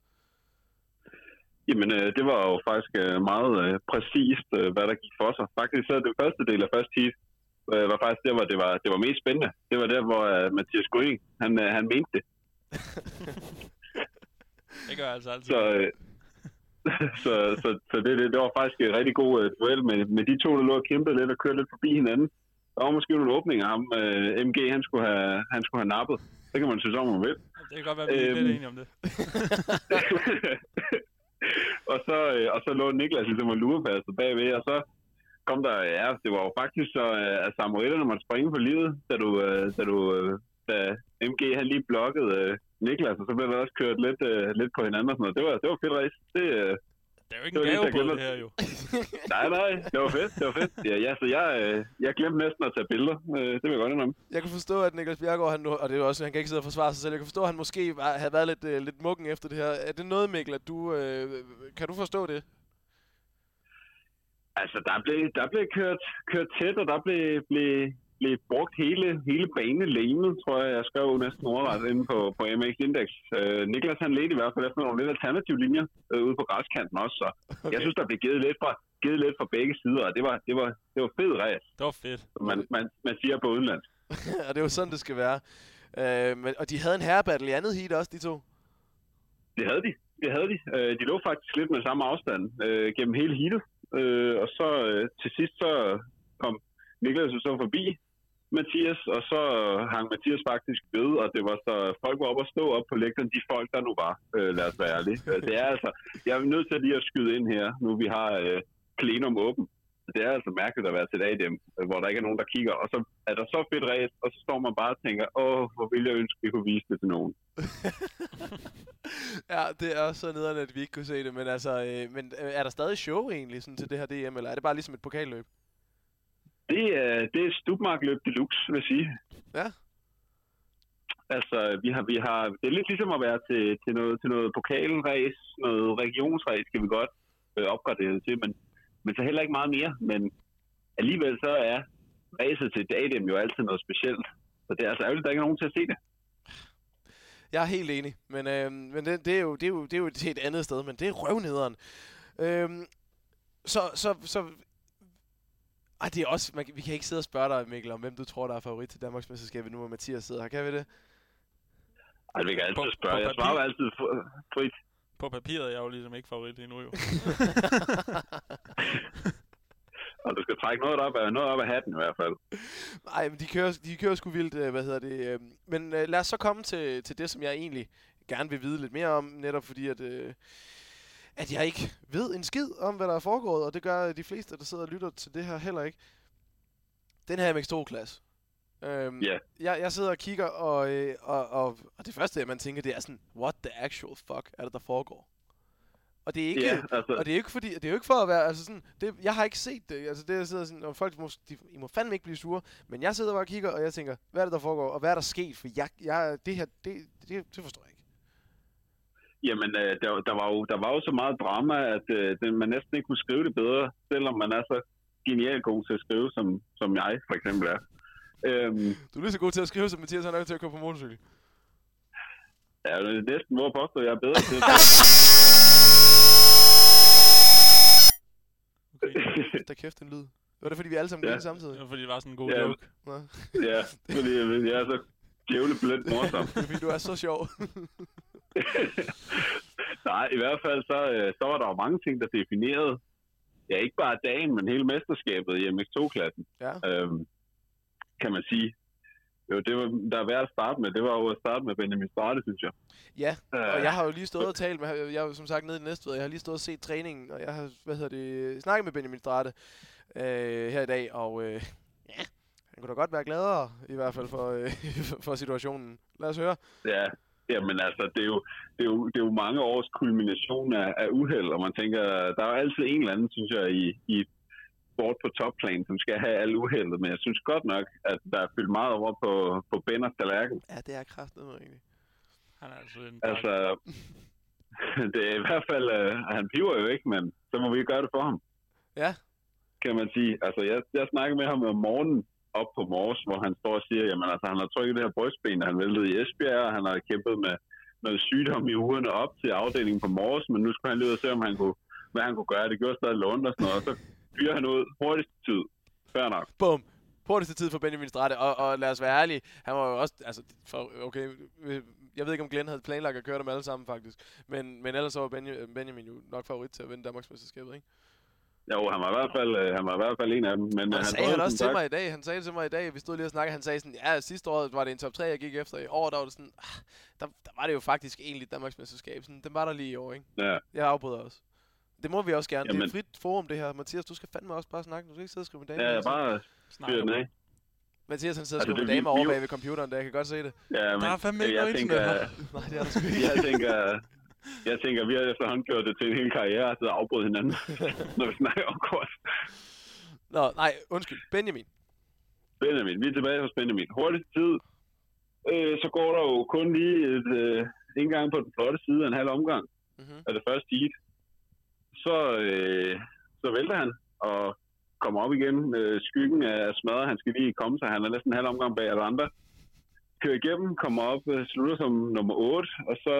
C: Jamen, øh, det var jo faktisk øh, meget øh, præcist, øh, hvad der gik for sig. Faktisk så det første del af første heat øh, var faktisk der, hvor det var, det var mest spændende. Det var der, hvor øh, Mathias Grøn, han, øh, han mente det
B: det gør jeg altså altid.
C: Så, øh, så, så, så det, det, det var faktisk en rigtig god uh, duel med, med de to, der lå og kæmpede lidt og kørte lidt forbi hinanden. Der var måske nogle åbninger ham. Uh, øh, MG, han skulle, have, han skulle have nappet. Det kan man synes om, man vil.
B: Det kan godt være, at vi er lidt øhm. enige om det.
C: og, så, øh, og så lå Niklas ligesom og lurepasset bagved, og så kom der, ja, det var jo faktisk så, at Samuel, når man springer på livet, da du, da du da MG han lige blokkede øh, Niklas, og så blev der også kørt lidt, øh, lidt på hinanden og sådan noget. Det var, det var fedt race. Det, øh,
B: det er jo ikke en gave på det her, jo.
C: nej, nej, det var fedt, det var fedt. Ja, ja så jeg, øh, jeg glemte næsten at tage billeder. Øh, det vil jeg godt indrømme.
A: Jeg kan forstå, at Niklas Bjergaard, han, og det er også, han kan ikke sidde og forsvare sig selv, jeg kan forstå, at han måske havde været lidt, øh, lidt muggen efter det her. Er det noget, Mikkel, at du, øh, kan du forstå det?
C: Altså, der blev, der blev kørt, kørt tæt, og der blev, blev, blev brugt hele, hele banelænet, tror jeg, jeg skrev næsten overret inde på, på MX Index. Øh, Niklas han ledte i hvert fald efter nogle lidt alternative linjer øh, ude på græskanten også, så okay. jeg synes, der blev givet lidt fra, givet lidt fra begge sider, og det var, det var, det var fed ræs.
B: Det var fedt.
C: Man, man, man siger på udenland.
A: og det var sådan, det skal være. Øh, men, og de havde en herrebattle i andet heat også, de to?
C: Det havde de. Det havde de. Øh, de lå faktisk lidt med samme afstand øh, gennem hele heatet. Øh, og så øh, til sidst så kom Niklas så forbi Mathias, og så hang Mathias faktisk ved, og det var så, folk var oppe og stå op på lægteren, de folk, der nu var, øh, lad os være ærlige. Øh, det er altså, jeg er nødt til lige at skyde ind her, nu vi har øh, plenum åben. det er altså mærkeligt at være til et ADM, øh, hvor der ikke er nogen, der kigger. Og så er der så fedt race, og så står man bare og tænker, åh, hvor ville jeg ønske, vi kunne vise det til nogen.
A: ja, det er så nederen, at vi ikke kunne se det. Men, altså, øh, men øh, er der stadig show egentlig sådan, til det her DM, eller er det bare ligesom et pokalløb?
C: Det er, det er Stubmark-løb deluxe, vil jeg sige.
A: Ja.
C: Altså, vi har, vi har, det er lidt ligesom at være til, til noget, til noget pokalrace, noget regionsrace, kan vi godt øh, opgradere det til, men, men så heller ikke meget mere. Men alligevel så er racet til Datum jo altid noget specielt. Så det er altså ærgerligt, at der ikke er nogen til at se det.
A: Jeg er helt enig, men, øh, men det, det, er jo, det, er jo, det er jo et andet sted, men det er røvnederen. Øh, så, så, så ej, det er også, man, vi kan ikke sidde og spørge dig, Mikkel, om hvem du tror, der er favorit til Danmarks mesterskab nu, hvor Mathias sidder her. Kan vi det?
C: Ej, vi kan altid
B: På-
C: spørge.
B: på
C: Jeg svarer jo altid fr- frit.
B: På papiret er jeg jo ligesom ikke favorit endnu, jo.
C: Og du skal trække noget op af, noget op af hatten i hvert fald.
A: Nej, men de kører, de kører sgu vildt, øh, hvad hedder det. Øh, men øh, lad os så komme til, til det, som jeg egentlig gerne vil vide lidt mere om, netop fordi, at, øh, at jeg ikke ved en skid om, hvad der er foregået, og det gør de fleste, der sidder og lytter til det her heller ikke. Den her MX2-klasse. Øhm,
C: Ja.
A: jeg, jeg sidder og kigger, og, øh, og, og, og det første, man tænker, det er sådan, what the actual fuck er det, der foregår? Og det er ikke,
C: Ja, altså,
A: og det er ikke fordi, det er jo ikke for at være, altså sådan, det, jeg har ikke set det, altså det jeg sidder sådan, og folk må, de, I må fandme ikke blive sure, men jeg sidder bare og kigger, og jeg tænker, hvad er det, der foregår, og hvad er der sket, for jeg, jeg det her, det, det, det forstår jeg ikke.
C: Jamen, øh, der, der, var jo, der var jo så meget drama, at øh, det, man næsten ikke kunne skrive det bedre, selvom man er så genialt god til at skrive, som, som jeg for eksempel er. Øhm,
A: Du er lige så god til at skrive, som Mathias han er til at køre på motorcykel.
C: ja, det er næsten hvor jeg påstår, jeg er bedre til
B: Okay.
A: Der kæft en lyd. Var det fordi, vi alle sammen
C: Ja.
A: griner samtidig?
B: Det var fordi, det var sådan en god
C: Ja.
B: joke.
A: Nå.
C: ja, fordi jeg, er så djævligt blindt morsom.
A: Fordi, du er så sjov.
C: Nej, i hvert fald så, øh, så var der jo mange ting, der definerede, ja ikke bare dagen, men hele mesterskabet i MX2-klassen,
A: ja.
C: øhm, kan man sige. Jo, det var, der er værd at starte med. Det var jo at starte med Benjamin Strate, synes jeg.
A: Ja,
C: Øh,
A: og jeg har jo lige stået og talt med, jeg er som sagt nede i Næstved, jeg har lige stået og set træningen, og jeg har, hvad hedder det, snakket med Benjamin Strate øh, her i dag, og øh, ja, han kunne da godt være gladere, i hvert fald for, øh, for situationen. Lad os høre.
C: Ja, jamen altså, det er jo, det er jo, det er jo mange års kulmination af, af uheld, og man tænker, der er jo altid en eller anden, synes jeg, i, i sport på topplan, som skal have alle uheldet, men jeg synes godt nok, at der er fyldt meget over på, på Benners tallerken.
A: Ja, det er kraftet egentlig.
B: Han er altså en
C: Altså, det er i hvert fald, øh, han piver jo ikke, men så må vi gøre det for ham.
A: Ja.
C: Kan man sige. Altså, jeg, jeg snakkede med ham om morgenen op på Mors, hvor han står og siger, jamen altså, han har trykket det her brystben, han væltede i Esbjerg, og han har kæmpet med noget sygdom i ugerne op til afdelingen på Mors, men nu skulle han lige ud og se, om han kunne, hvad han kunne gøre. Det gjorde stadig lånt og sådan noget, og så fyrer han ud hurtigst tid. Fair nok.
A: Bum. Hurtigste tid for Benjamin Strate, og, og lad os være ærlige, han var jo også, altså, for, okay, jeg ved ikke, om Glenn havde planlagt at køre dem alle sammen, faktisk. Men, men ellers så var Benjamin, Benjamin jo nok favorit til at vinde Danmarksmesterskabet, ikke?
C: Jo, han var i hvert fald, øh, han var i hvert fald en af dem. Men,
A: Og
C: øh,
A: han sagde
C: prøvede
A: han også til mig i dag. Han sagde til mig i dag. Vi stod lige og snakkede. Han sagde sådan, ja, sidste år var det en top 3, jeg gik efter. I år, der var det sådan, ah, der, der var det jo faktisk egentlig Danmarksmesterskab. Sådan, den var der lige i år, ikke?
C: Ja.
A: Jeg afbryder også. Det må vi også gerne. Jamen. Det er et frit forum, det her. Mathias, du skal fandme også bare snakke. Du skal ikke sidde og skrive med damer.
C: Ja,
A: tiden.
C: bare fyr den af.
A: Mathias, han sidder og
C: Altså,
A: skriver med
C: det er
A: damer over bag ved computeren, der jeg kan godt se det.
C: Ja, men
B: Der er fandme ikke
C: jeg
B: noget
C: tænker,
B: internet.
A: Nej, det er der sgu ikke.
C: jeg tænker, jeg tænker, vi har efterhånden gjort det til en hel karriere, at afbryde hinanden, når vi snakker om kort.
A: Nå, nej, undskyld. Benjamin.
C: Benjamin, vi er tilbage hos Benjamin. Hurtigst tid, øh, så går der jo kun lige et, øh, en gang på den flotte side af en halv omgang
A: Mm-hmm.
C: af det første heat. Så, øh, så vælter han og kommer op igen. Øh, skyggen er smadret, han skal lige komme sig. Han er næsten en halv omgang bag alle andre. Kører igennem, kommer op, øh, slutter som nummer 8, og så,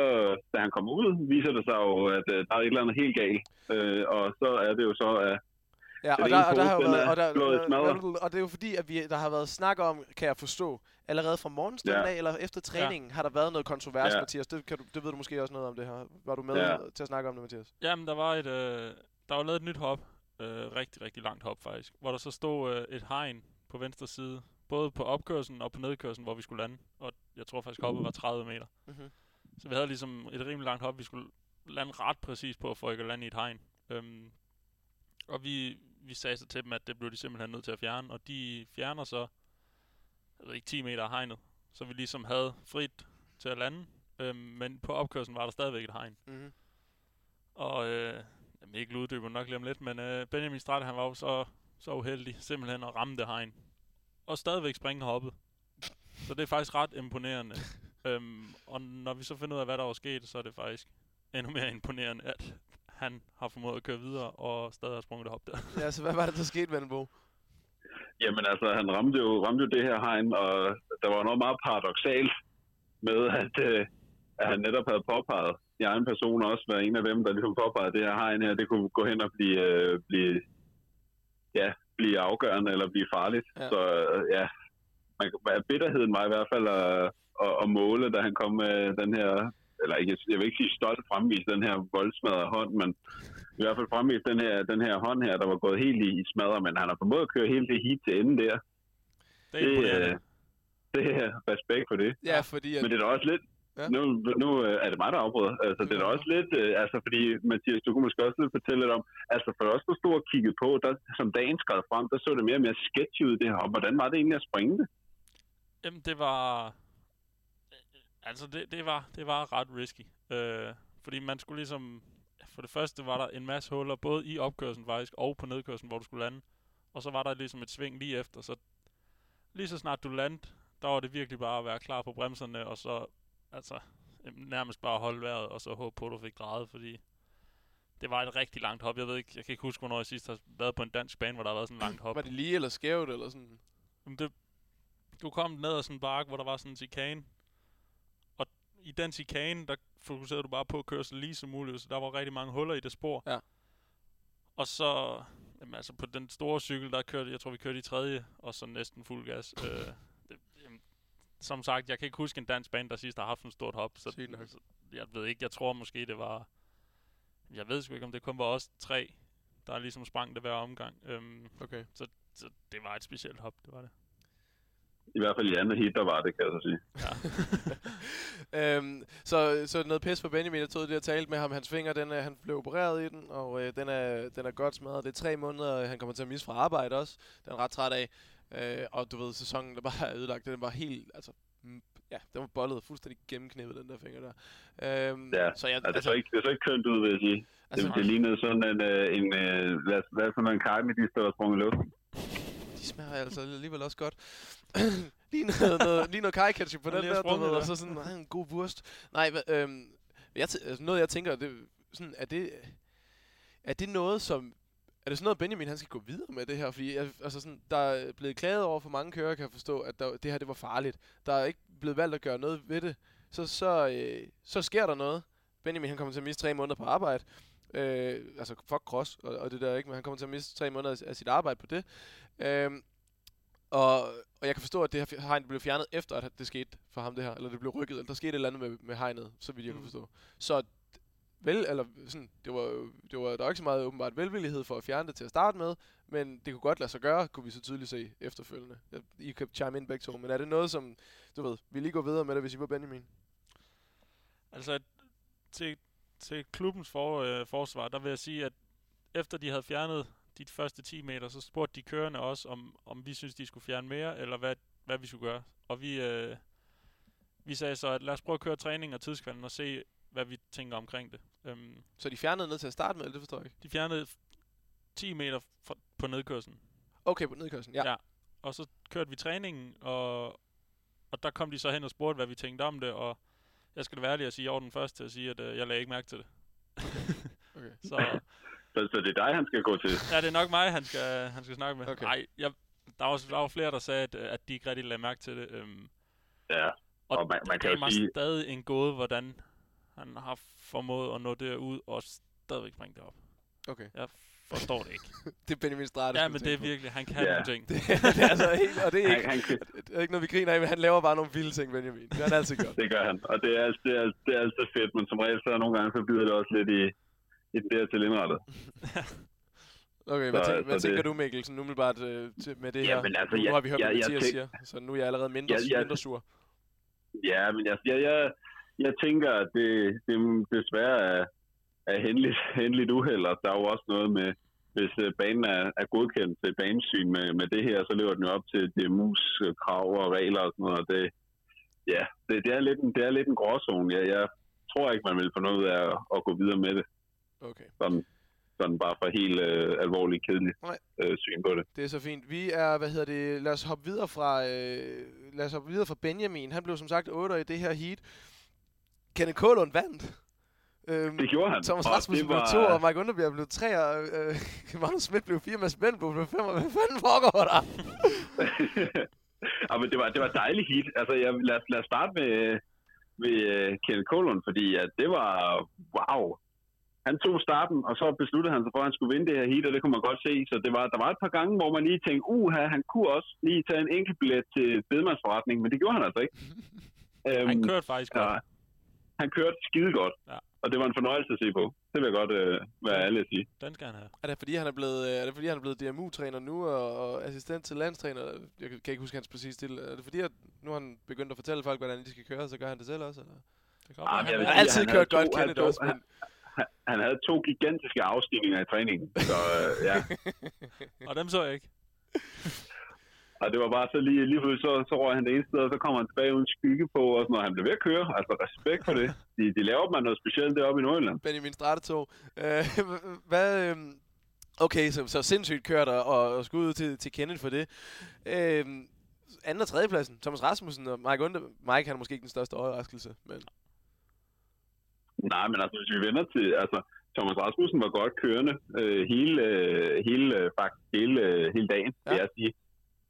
C: da han kommer ud, viser det sig jo, at øh, der er et eller andet helt galt. Øh, og så er det jo så, at
A: Ja, og der, og der har jo været, og, der, og, det er jo fordi, at vi, der har været snak om, kan jeg forstå, allerede fra morgenstunden
C: Ja.
A: af, eller efter træningen, har der været noget kontrovers,
C: Ja.
A: Mathias. Det, kan du, det ved du måske også noget om det her. Var du med
C: Ja.
A: til at snakke om det, Mathias?
B: Jamen, der var et, øh, der var lavet et nyt hop. Øh, rigtig, rigtig langt hop faktisk. Hvor der så stod øh, et hegn på venstre side. Både på opkørslen og på nedkørslen, hvor vi skulle lande. Og jeg tror faktisk, hoppet var 30 meter.
A: Mm-hmm.
B: Så vi havde ligesom et rimelig langt hop. Vi skulle lande ret præcis på, for ikke at lande i et hegn. Øhm, og vi, vi sagde så til dem, at det blev de simpelthen nødt til at fjerne, og de fjerner så, jeg ved ikke, 10 meter af hegnet, så vi ligesom havde frit til at lande, øhm, men på opkørslen var der stadigvæk et hegn.
A: Mm-hmm.
B: Og øh, jamen, ikke uddyber nok lige om lidt, men øh, Benjamin Strate, han var jo så, så uheldig simpelthen at ramme det hegn. Og stadigvæk springe hoppet. Så det er faktisk ret imponerende. øhm, og når vi så finder ud af, hvad der var sket, så er det faktisk endnu mere imponerende, at han har formået at køre videre og stadig har sprunget det hop der.
A: Ja, så hvad var det, der skete, Vandenbo?
C: Jamen altså, han ramte jo, ramte jo det her hegn, og der var noget meget paradoxalt med, at, øh, at han netop havde påpeget i egen person også, var en af dem, der ligesom påpegede det her hegn her, det kunne gå hen og blive, øh, blive, ja, blive afgørende eller blive farligt.
A: Ja.
C: Så øh, ja, man, bitterheden var i hvert fald at, at, at måle, da han kom med den her, eller ikke, jeg vil ikke sige stolt fremvise den her voldsmadrede hånd, men i hvert fald fremvise den her, den her hånd her, der var gået helt i, i smadret, men han har formået at køre hele det heat til enden der.
B: Det er
C: Det, øh, det er respekt for det.
A: Ja, fordi... At,
C: Men det er da også lidt...
A: Ja.
C: Nu, nu øh, er det mig, der afbryder. Altså, det er da også lidt... Øh, altså, fordi, Mathias, du kunne måske også lidt fortælle lidt om... Altså, for os, der stod og kiggede på, der, som dagen skred frem, der så det mere og mere sketchy ud, det her. Og hvordan var det egentlig at springe det?
B: Jamen, det var... Altså, det, det, var, det var ret risky. Øh, fordi man skulle ligesom... For det første var der en masse huller, både i opkørslen faktisk, og på nedkørslen, hvor du skulle lande. Og så var der ligesom et sving lige efter, så lige så snart du landede, der var det virkelig bare at være klar på bremserne, og så altså nærmest bare holde vejret, og så håbe på, at du fik drejet, fordi det var et rigtig langt hop. Jeg ved ikke, jeg kan ikke huske, hvornår jeg sidst har været på en dansk bane, hvor der har været sådan en langt hop.
A: var det lige eller skævt, eller sådan?
B: Jamen det, du kom ned ad sådan en bakke, hvor der var sådan en chikane. Og i den chikane, der fokuserede du bare på at køre så lige som muligt. Så der var rigtig mange huller i det spor.
A: Ja.
B: Og så, jamen altså på den store cykel, der kørte, jeg tror vi kørte i tredje, og så næsten fuld gas. øh, som sagt, jeg kan ikke huske en dansk bane, der sidst har haft en stort hop. Så, så, jeg ved ikke, jeg tror måske det var, jeg ved sgu ikke, om det kun var os tre, der ligesom sprang det hver omgang. Øhm,
A: Okay.
B: så det var et specielt hop, det var det.
C: I hvert fald i andet hit, der var det, kan jeg så sige.
A: øhm, så, så noget pis for Benjamin. Jeg troede, det jeg talte med ham. Hans finger, den er, han blev opereret i den, og øh, den, er, den er godt smadret. Det er tre måneder, han kommer til at misse fra arbejde også. Den er ret træt af. Øh, og du ved, sæsonen der bare er ødelagt. Den var helt, altså, mm, ja, den var bollet fuldstændig gennemknippet, den der finger der. Øhm,
C: Ja,
A: så jeg,
C: Altså, det, så ikke, det så ikke kønt ud, vil jeg sige.
A: altså,
C: det, det lignede sådan en, øh, en øh, hvad, hvad for en karme, de stod og sprunget i luften.
A: de smager altså alligevel også godt. lige noget, noget, lige noget kaj ketchup på den der, du ved, og
B: der.
A: så sådan nej, en god wurst. Nej, øhm, jeg t- altså noget jeg tænker, det, sådan, er det, er det noget, som, er det sådan noget, Benjamin han skal gå videre med det her? Fordi jeg, altså sådan, der er blevet klaget over for mange kører, kan jeg forstå, at der, det her det var farligt. Der er ikke blevet valgt at gøre noget ved det. Så, så, øh, så sker der noget. Benjamin han kommer til at miste tre måneder på arbejde. Øh, altså fuck cross og, og det der ikke, men han kommer til at miste tre måneder af, sit arbejde på det. Øhm, og, og jeg kan forstå, at det her hegn blev fjernet efter, at det skete for ham det her. Eller det blev rykket, eller der skete et eller andet med, med hegnet, så vidt jeg. Mm. kan forstå. Så vel, eller sådan, det var, det var, der var ikke så meget åbenbart velvillighed for at fjerne det til at starte med, men det kunne godt lade sig gøre, kunne vi så tydeligt se efterfølgende. I kan chime ind begge to, men er det noget, som, du ved, vi lige går videre med det, hvis I var Benjamin?
B: Altså, til, til klubbens for, øh, forsvar, der vil jeg sige, at efter de havde fjernet de første 10 meter, så spurgte de kørende også, om, om vi synes, de skulle fjerne mere, eller hvad, hvad vi skulle gøre. Og vi, øh, vi sagde så, at lad os prøve at køre træning og tidskvalden og se, hvad vi tænker omkring det. Øhm,
A: Så de fjernede ned til at starte med, eller det forstår jeg ikke?
B: de fjernede f- 10 meter fra, på nedkørslen.
A: Okay, på nedkørslen, ja.
B: Ja. Og så kørte vi træningen, og, og der kom de så hen og spurgte, hvad vi tænkte om det, og jeg skal da være ærlig at sige, jeg var den første til at sige, at øh, jeg lagde ikke mærke til det.
A: Okay.
B: så
C: Så, så det er dig, han skal gå til.
B: ja, det er nok mig, han skal, han skal snakke med.
A: Okay.
B: Nej, jeg, der, var, der var flere, der sagde, at, øh, at de ikke rigtig lagde mærke til det. Øhm,
C: Ja,
B: og
C: Og man- man
B: det
C: kan
B: er
C: jo sige-
B: stadig en gåde, hvordan han har formået at nå derud og stadigvæk springe det op.
A: Okay.
B: Jeg forstår det ikke.
A: Det er Benjamin Strate,
B: ja, men det er virkelig, han kan
C: Ja.
B: nogle ting.
A: Det, det er altså helt, og det er
C: han,
A: ikke,
C: han, kan-
A: det er ikke noget, vi griner af, men han laver bare nogle vilde ting, Benjamin. Det har han altid gjort.
C: det gør han. Og det er, det, er, det er altid fedt, men som regel så er nogle gange, så bider det også lidt i, i det der til indrettet.
A: Okay, hvad,
C: Så-
A: hvad
C: så
A: tænker
C: det-
A: du, Mikkel, sådan umiddelbart øh, til, med det her?
C: Jamen, altså,
A: nu
C: jeg-
A: har vi hørt, hvad
C: jeg- jeg
A: Mathias
C: tænk-
A: siger, så nu er jeg allerede mindre,
C: Jeg- jeg-
A: mindre sur.
C: Ja, men jeg, jeg, jeg, jeg tænker, at det, det desværre er, er hendeligt, hendeligt uheld, og der er jo også noget med, hvis øh, banen er, er godkendt til banesyn med, med det her, så lever den jo op til DMU's øh, krav og regler og sådan noget. Og det, ja, det, det, er lidt en, det er lidt en gråzone. Jeg, jeg tror ikke, man vil få noget af at, at gå videre med det.
A: Okay.
C: Sådan, sådan bare for helt øh, alvorligt kedeligt
A: Nej.
C: øh, syn på det.
A: Det er så fint. Vi er, hvad hedder det, lad os hoppe videre fra, øh, lad os hoppe videre fra Benjamin. Han blev som sagt 8 i det her heat. Kenneth Kålund vandt. Øhm,
C: Det gjorde han.
A: Thomas
C: og
A: Rasmussen
C: det
A: blev to, og Mike Underbjerg blev tre, og øh, Magnus Schmidt blev fire, Mads Bent blev fem, og hvad fanden foregår der?
C: ja, men det var, det var dejligt hit. Altså, jeg, lad, os- lad os starte med, med uh, Kenneth Kålund, fordi at det var, wow. Han tog starten, og så besluttede han sig for, at han skulle vinde det her heat, og det kunne man godt se. Så det var, der var et par gange, hvor man lige tænkte, uha, han kunne også lige tage en enkelt billet til bedemandsforretning, men det gjorde han altså ikke. Øhm,
B: Han kørte faktisk godt.
C: ja, han kørte skide godt,
B: Ja.
C: og det var en fornøjelse at se på. Det vil jeg godt øh, være ærlig at sige.
B: Den skal han have.
A: Er det fordi, han er blevet, øh, er det fordi, han er blevet DMU-træner nu, og, og assistent til landstræner? Jeg kan ikke huske hans præcis til. Er det fordi, at nu har han begyndt at fortælle folk, hvordan de skal køre, så gør han det selv også? Eller?
B: Det kan
C: Ah,
A: Han
B: han
A: har altid
C: han
A: kørt
C: havde
A: godt,
C: to- han
A: Kenneth også, men...
C: Han, han havde to gigantiske afstigninger i træningen, så øh, ja.
B: Og dem så jeg ikke.
C: Og det var bare så lige, lige pludselig, så, så røg han det ene sted, og så kommer han tilbage uden skygge på, og sådan noget. Han blev ved at køre. Altså respekt for det. De, de laver man noget specielt deroppe i Nordjylland.
A: Benjamin Stratetog. Øh, hvad, øh, okay, så, så sindssygt kørt og, og, skud ud til, til Kenneth for det. Øh, anden og tredjepladsen, Thomas Rasmussen og Mike Under. Mike han er måske ikke den største overraskelse, men
C: Nej, men altså, hvis vi vender til... Altså, Thomas Rasmussen var godt kørende øh, hele, øh, hele, øh, faktisk hele, øh, hele dagen. Ja. vil jeg sige.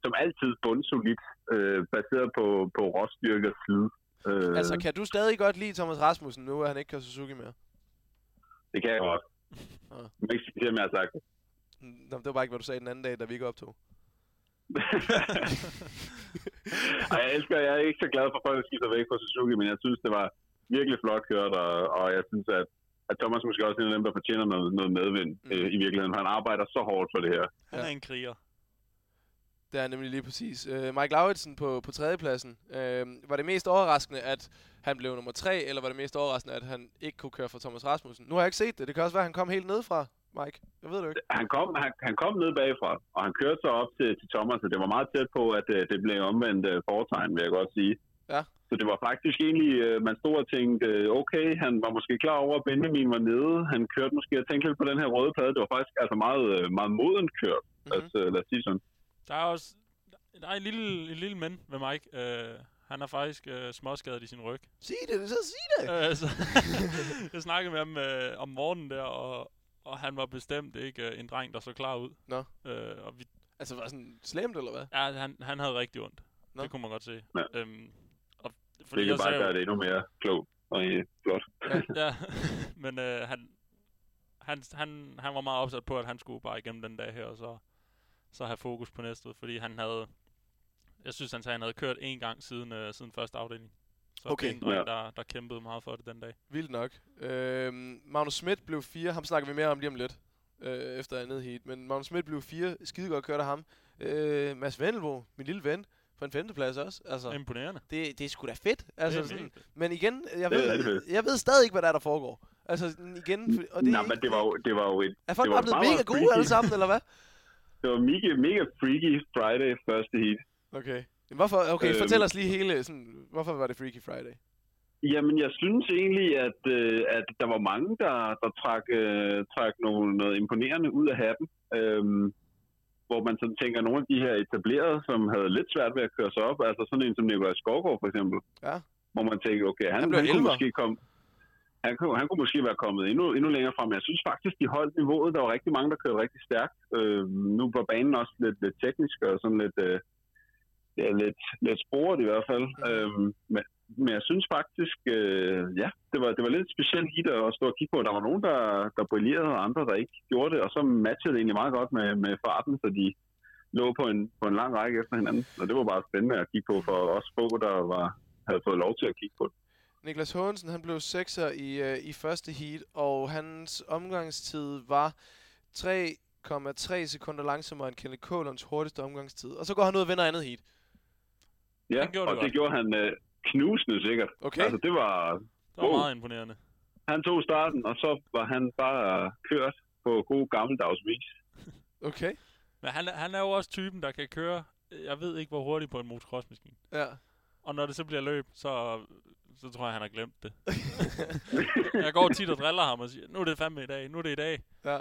C: Som altid bundsolidt, øh, baseret på, på råstyrke og slid. Øh,
A: altså kan du stadig godt lide Thomas Rasmussen nu, at han ikke kører Suzuki mere?
C: Det kan jeg godt.
A: Nå.
C: Jeg ikke sige, om jeg har sagt det.
A: Nå, det var bare ikke, hvad du sagde den anden dag, da vi ikke optog.
C: Ej, jeg elsker, jeg er ikke så glad for, at folk skifter væk fra Suzuki, men jeg synes, det var virkelig flot kørt, og, og jeg synes, at, at Thomas måske også er en af dem, der fortjener noget, noget medvind
A: Mm.
C: øh, i virkeligheden. Han arbejder så hårdt for det her.
B: Han er en kriger.
A: Det er nemlig lige præcis. Øh, Mike Lauritsen på, på tredjepladsen. Øh, var det mest overraskende, at han blev nummer tre, eller var det mest overraskende, at han ikke kunne køre for Thomas Rasmussen? Nu har jeg ikke set det. Det kan også være, at han kom helt ned fra, Mike. Jeg ved det ikke.
C: Han kom, han, han kom ned bagfra, og han kørte så op til, til Thomas, og det var meget tæt på, at øh, det blev omvendt øh, foretegn, vil jeg godt sige.
A: Ja.
C: Så det var faktisk egentlig, øh, man stod og tænkte, øh, okay, han var måske klar over, at Benjamin var nede. Han kørte måske og tænkte lidt på den her røde plade. Det var faktisk altså meget, øh, meget modent kørt,
A: Mhm.
C: mm-hmm. altså, lad os sige sådan.
B: Der er også der er en lille, en lille men med Mike. Uh, han er faktisk uh, småskadet i sin ryg.
A: Sig det, så sig det!
B: Uh, så jeg snakkede med ham uh, om morgenen der, og, og han var bestemt ikke uh, en dreng, der så klar ud.
A: Nå.
B: Uh, og vi,
A: Altså, var sådan slemt, eller hvad?
B: ja, han, han havde rigtig ondt.
A: Nå.
B: Det kunne man godt se.
C: Ja.
B: Um, og
C: Det kan bare gøre det endnu mere klogt og øh, flot.
B: ja, men øh, han, han, han, han var meget opsat på, at han skulle bare igennem den dag her, og så, så have fokus på næstet, fordi han havde, jeg synes, han sagde, han havde kørt en gang siden, øh, siden første afdeling. Så
A: Okay.
B: det er
C: Ja.
B: der, der kæmpede meget for det den dag.
A: Vildt nok. Øhm, Magnus Schmidt blev fire. Ham snakker vi mere om lige om lidt. Øh, efter andet heat. Men Magnus Schmidt blev fire. Skide godt kørt af ham. Øh, Mads Vendelbo, min lille ven, på en femteplads også. Altså,
B: Imponerende.
A: det, det er sgu da fedt. Altså,
B: det er
A: sådan, men igen, jeg ved, jeg ved stadig ikke, hvad der er, der foregår. Altså, igen, for- og det,
C: Nej, men det var jo, det var jo et,
A: er folk
C: det var
A: bare blevet
C: meget,
A: mega gode alle sammen, eller hvad?
C: det var mega, mega freaky Friday første heat.
A: Okay. Hvorfor, okay,
C: Øhm.
A: fortæl os lige hele, sådan, hvorfor var det Freaky Friday?
C: Jamen, jeg synes egentlig, at, øh, at der var mange, der, der trak, øh, trak nogle, noget imponerende ud af hatten. Øhm, hvor man sådan tænker, nogle af de her etablerede, som havde lidt svært ved at køre sig op, altså sådan en som Nikolaj Skovgaard for eksempel,
A: Ja.
C: hvor man tænker, okay, han,
A: Han
C: han, kunne måske komme han kunne, han kunne måske være kommet endnu, endnu længere frem. Jeg synes faktisk, de holdt niveauet. Der var rigtig mange, der kørte rigtig stærkt. Øh, nu var banen også lidt, lidt teknisk og sådan lidt, øh, ja, lidt, lidt sporet i hvert fald.
A: Mhm.
C: Øh, men, men jeg synes faktisk, øh, ja, det var, det var lidt specielt specielt hit at stå og kigge på. Der var nogen, der, der brillerede, og andre, der ikke gjorde det. Og så matchede det egentlig meget godt med, med farten, så de lå på en, på en lang række efter hinanden. Og det var bare spændende at kigge på for os få, der var, havde fået lov til at kigge på det.
A: Niklas Hågensen, han blev sekser i, øh, i første heat, og hans omgangstid var 3,3 sekunder langsommere end Kenneth Kålunds hurtigste omgangstid. Og så går han ud og vinder andet heat.
C: Ja,
B: Han gjorde det
C: og
B: godt.
C: det gjorde han øh, knusende sikkert.
A: Okay?
C: Altså, det var...
B: Det var
C: Wow.
B: meget imponerende.
C: Han tog starten, og så var han bare kørt på god gammeldags vis.
A: Okay.
B: Men han, er- han er jo også typen, der kan køre, jeg ved ikke hvor hurtigt på en motocrossmaskine.
A: Ja.
B: Og når det så bliver løb, så, så tror jeg, han har glemt det. jeg går tit og driller ham og siger, nu er det fandme i dag, nu er det i dag.
A: Ja.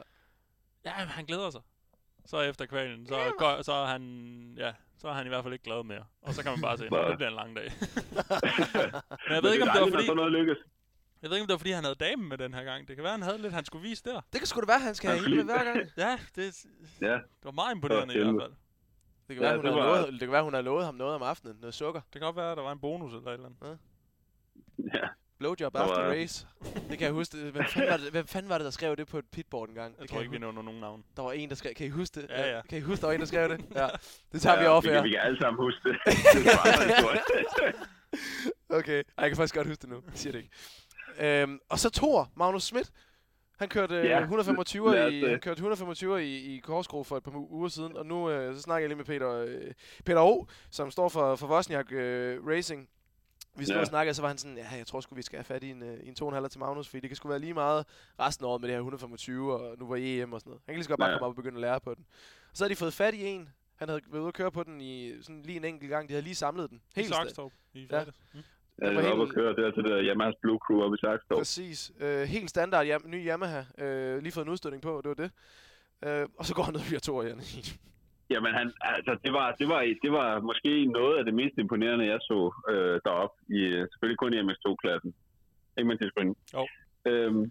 B: Ja, han glæder sig. Så efter kvalen, så,
A: Ja.
B: går, så er han, ja, så er han i hvert fald ikke glad mere. Og så kan man bare se, at det bliver en lang dag. Men jeg ved ikke, om det var fordi,
C: noget lykkes.
B: jeg ved ikke, om det var fordi, han havde damen med den her gang. Det kan være, han havde lidt, han skulle vise der.
A: Det kan sgu da være, han skal have
C: Han
A: hende med hver gang.
B: Ja, det,
C: Ja,
B: det var meget imponerende i
C: Det var
B: hvert fald.
A: Det kan,
C: Ja,
A: være, hun
C: det
A: har
C: var-
A: lovet, det kan være, hun har lovet ham noget om aftenen. Noget sukker.
B: Det kan godt være, at der var en bonus eller et eller andet.
C: ja.
A: Blowjob
C: Der
A: after
C: var-
A: race. Det kan jeg huske. Hvem fanden, var det, hvem fanden var det, der skrev det på et pitboard en gang?
B: Jeg
A: Det
B: tror
A: kan
B: ikke, vi nævner nogen navn.
A: Der var en, der skrev... Kan I huske det?
B: Ja, ja.
A: Kan I huske, der var en, der skrev det? Ja. Det tager vi
C: ja,
A: off
C: vi,
A: her.
C: kan, vi kan alle sammen huske det. er.
A: Okay. Ej, jeg kan faktisk godt huske det nu. Jeg siger det ikke. Øhm, og så Thor, Magnus Schmidt. Han kørte øh,
C: Ja,
A: 125
C: lad os,
A: i, han kørte 125 i, i Korsgro for et par uger siden, og nu øh, så snakker jeg lige med Peter, øh, Peter O, som står for, for Vosniak øh, Racing. Vi stod
C: Ja.
A: og snakkede, så var han sådan, ja, jeg tror sgu, vi skal have fat i en, øh, i en 2,5 til Magnus, fordi det kan sgu være lige meget resten af året med det her 125, og nu var EM og sådan noget. Han kan lige så godt bare
C: Ja.
A: komme op og begynde at lære på den. Så havde de fået fat i en, han havde været ude og køre på den i sådan lige en enkelt gang. De havde lige samlet den.
B: Helt I Saxtorp i
A: Ja.
B: fredags. Mm.
C: Ja,
A: var
C: jeg var oppe
A: helt-
C: og køre der til det der Yamaha's Blue Crew oppe i Saxtorp.
A: Præcis. Øh, helt standard jam- ny Yamaha. Øh, lige fået en udstødning på, det var det. Øh, og så går han ned og bliver to igen.
C: Jamen, han, altså, det, var, det, var, det var måske noget af det mest imponerende, jeg så øh, deroppe. I, selvfølgelig kun i MX2-klassen. Ikke man til
B: Jo.
C: Øhm,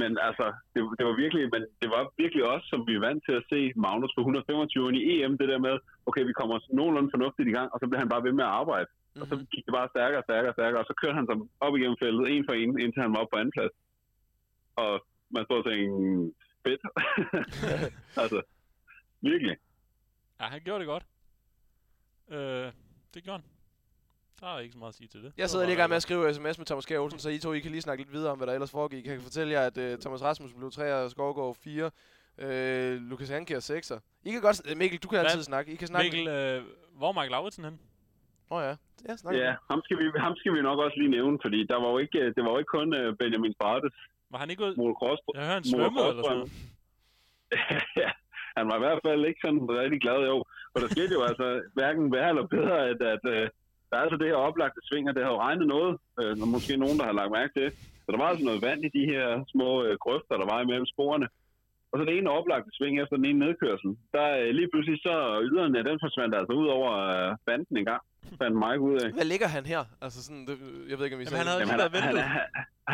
C: men altså, det, det, var virkelig, men det var virkelig også, som vi er vant til at se Magnus på 125 i EM, det der med, okay, vi kommer nogenlunde fornuftigt i gang, og så bliver han bare ved med at arbejde. Og så
A: Mhm.
C: gik det bare stærkere og stærkere og stærkere, og så kørte han sig op igennem feltet, en for en, indtil han var oppe på anden plads. Og man stod og tænkte, "Mm, fedt. altså, virkelig.
B: Ja, han gjorde det godt. Øh, det gjorde han. Der er ikke så meget at sige til det.
A: Jeg sidder lige i gang med at skrive sms med Thomas Kjær Olsen, så I to I kan lige snakke lidt videre om, hvad der ellers foregik. Jeg kan fortælle jer, at uh, Thomas Rasmussen blev 3 og Skovgaard 4. Uh, Lukas Hanke er 6'er. I kan godt... Mikkel, du kan
B: Hvad?
A: altid snakke. I kan snakke...
B: Mikkel, øh, hvor er Mike Lauritsen hen?
A: Åh oh, ja. Ja, snak
C: Ja, ham skal, vi, ham skal vi nok også lige nævne, fordi der var jo ikke, det var jo ikke kun øh, Benjamin Strates
B: Var han ikke ud?
C: motocross.
B: Jeg hører, han svømmede eller sådan noget.
C: ja, han var i hvert fald ikke sådan rigtig glad, jo. For der skete jo altså hverken værre eller bedre, at, at øh, der er altså det her oplagte sving, og det har jo regnet noget, øh, og måske nogen, der har lagt mærke til. Så der var altså noget vand i de her små øh, grøfter, der var imellem sporene. Og så det ene oplagte sving efter den ene nedkørsel. Der øh, lige pludselig så yderne, den forsvandt altså ud over øh, banden en gang. Fandt Mike ud af.
A: Hvad ligger han her? Altså sådan, det, jeg ved ikke, om I
B: Jamen, han havde
A: det.
B: lige
C: han,
B: været
C: han,
B: væltet.
C: han,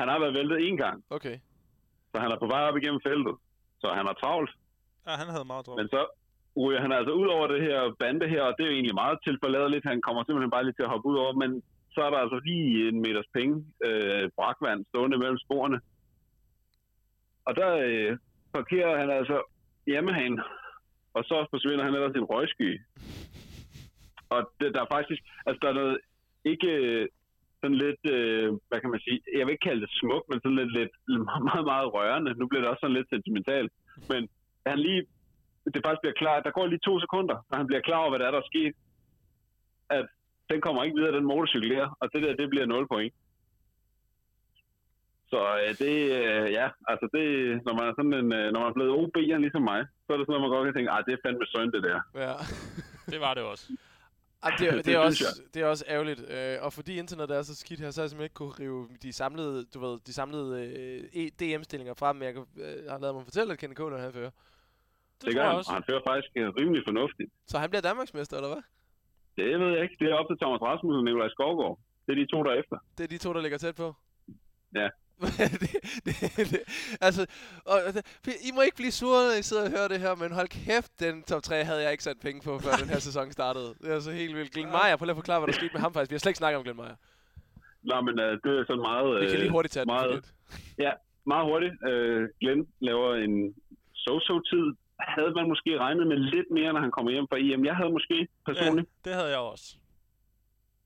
C: han har været væltet en gang,
A: Okay.
C: så han er på vej op igennem feltet. Så han har travlt.
B: Ja, han havde meget drømme.
C: Men så ryger han altså ud over det her bande her, og det er jo egentlig meget tilforladeligt. Han kommer simpelthen bare lige til at hoppe ud over, men så er der altså lige en meters penge øh, brakvand stående mellem sporene. Og der øh, parkerer han altså Yamahaen, og så forsvinder han ellers i en røgsky. Og det, der er faktisk, altså der er noget ikke øh, sådan lidt, øh, hvad kan man sige, jeg vil ikke kalde det smukt, men sådan lidt, lidt meget, meget, meget rørende. Nu bliver det også sådan lidt sentimentalt. Men han lige, det faktisk bliver klar, der går lige to sekunder, når han bliver klar over, hvad der er, der er sket, at den kommer ikke videre, den motorcykel der, og det der, det bliver 0 point. Så øh, det, øh, ja, altså det, når man er sådan en, øh, når man er blevet OB'er ligesom mig, så er det sådan noget, man godt kan tænke, ah, det er fandme synd, det der.
A: Ja.
B: Det var det også.
A: Ej, det, er, det,
C: Det
A: er også, det er også ærgerligt. Øh, og fordi internettet er så skidt her, så har jeg simpelthen ikke kunne rive de samlede, du ved, de samlede øh, E- DM-stillinger frem, men jeg kan, øh, har lavet mig fortælle, at Kenny Kohler han fører.
B: Det,
C: Det
B: tror
C: gør han,
B: også.
C: og han fører faktisk øh, rimelig fornuftigt.
A: Så han bliver Danmarksmester, eller hvad?
C: Det ved jeg ikke. Det er op til Thomas Rasmussen og Nikolaj Skovgaard. Det er de to, der er efter.
A: Det er de to, der ligger tæt på.
C: Ja.
A: det, det, det, altså, og, I må ikke blive sure, når I sidder og hører det her, men hold kæft, den top 3 havde jeg ikke sat penge på, før den her sæson startede. Det er så helt vildt. Glenn Meyer, prøv lige at forklare, hvad der skete med ham faktisk. Vi har slet ikke snakket om Glenn Meyer.
C: Nå, men øh, det er sådan meget...
A: Vi kan
C: øh,
A: lige hurtigt tage den.
C: meget-
A: fordi-
C: meget hurtigt. Øh, Glenn laver en so-so-tid. Havde man måske regnet med lidt mere, når han kommer hjem fra EM? Jeg havde måske personligt.
B: Det havde jeg også.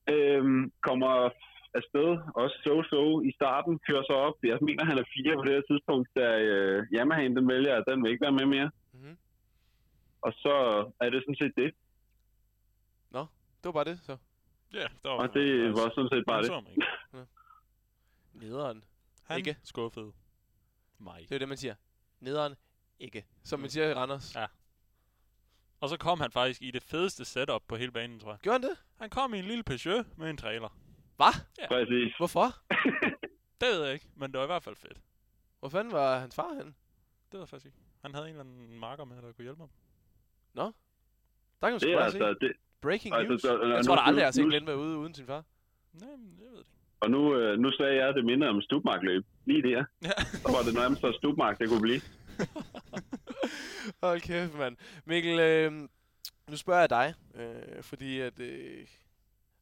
C: Ja. Øhm, kommer afsted, også so-so i starten, kører så op. Jeg mener, han er fire på det her tidspunkt, da øh, Yamahaen den vælger, at den vil ikke være med mere.
A: Mhm.
C: Og så er det sådan set det.
A: Det var bare det, så.
B: Ja, der var,
C: Og det var sådan set bare det.
A: Nederen.
B: Han
A: Ikke?
B: skuffede mig.
A: Det er det, man siger. Nederen. Ikke. Som man siger i Randers.
B: Ja. Og så kom han faktisk i det fedeste setup på hele banen, tror jeg.
A: Gjorde han det?
B: Han kom i en lille Peugeot med en trailer.
A: Hvad?
C: Præcis.
A: Hvorfor?
B: Det ved jeg ikke, men det var i hvert fald fedt.
A: Hvor fanden var hans far henne?
B: Det ved jeg faktisk ikke. Han havde en eller anden marker med, der kunne hjælpe ham.
A: Der kan man sgu
C: Det er
A: bare se.
C: altså, det,
A: Breaking
C: altså,
A: news.
C: så-
A: Jeg
C: nu-
A: tror da aldrig, jeg har set Glenn være ude uden sin far.
B: Nej, men jeg ved det ikke.
C: og nu, øh, nu sagde jeg, at det minder om stubmarkløb. Lige der.
B: Ja.
C: Så var det nærmest så stubmark, det kunne blive.
A: Hold kæft, mand. Mikkel, øh, nu spørger jeg dig, øh, fordi at... Øh,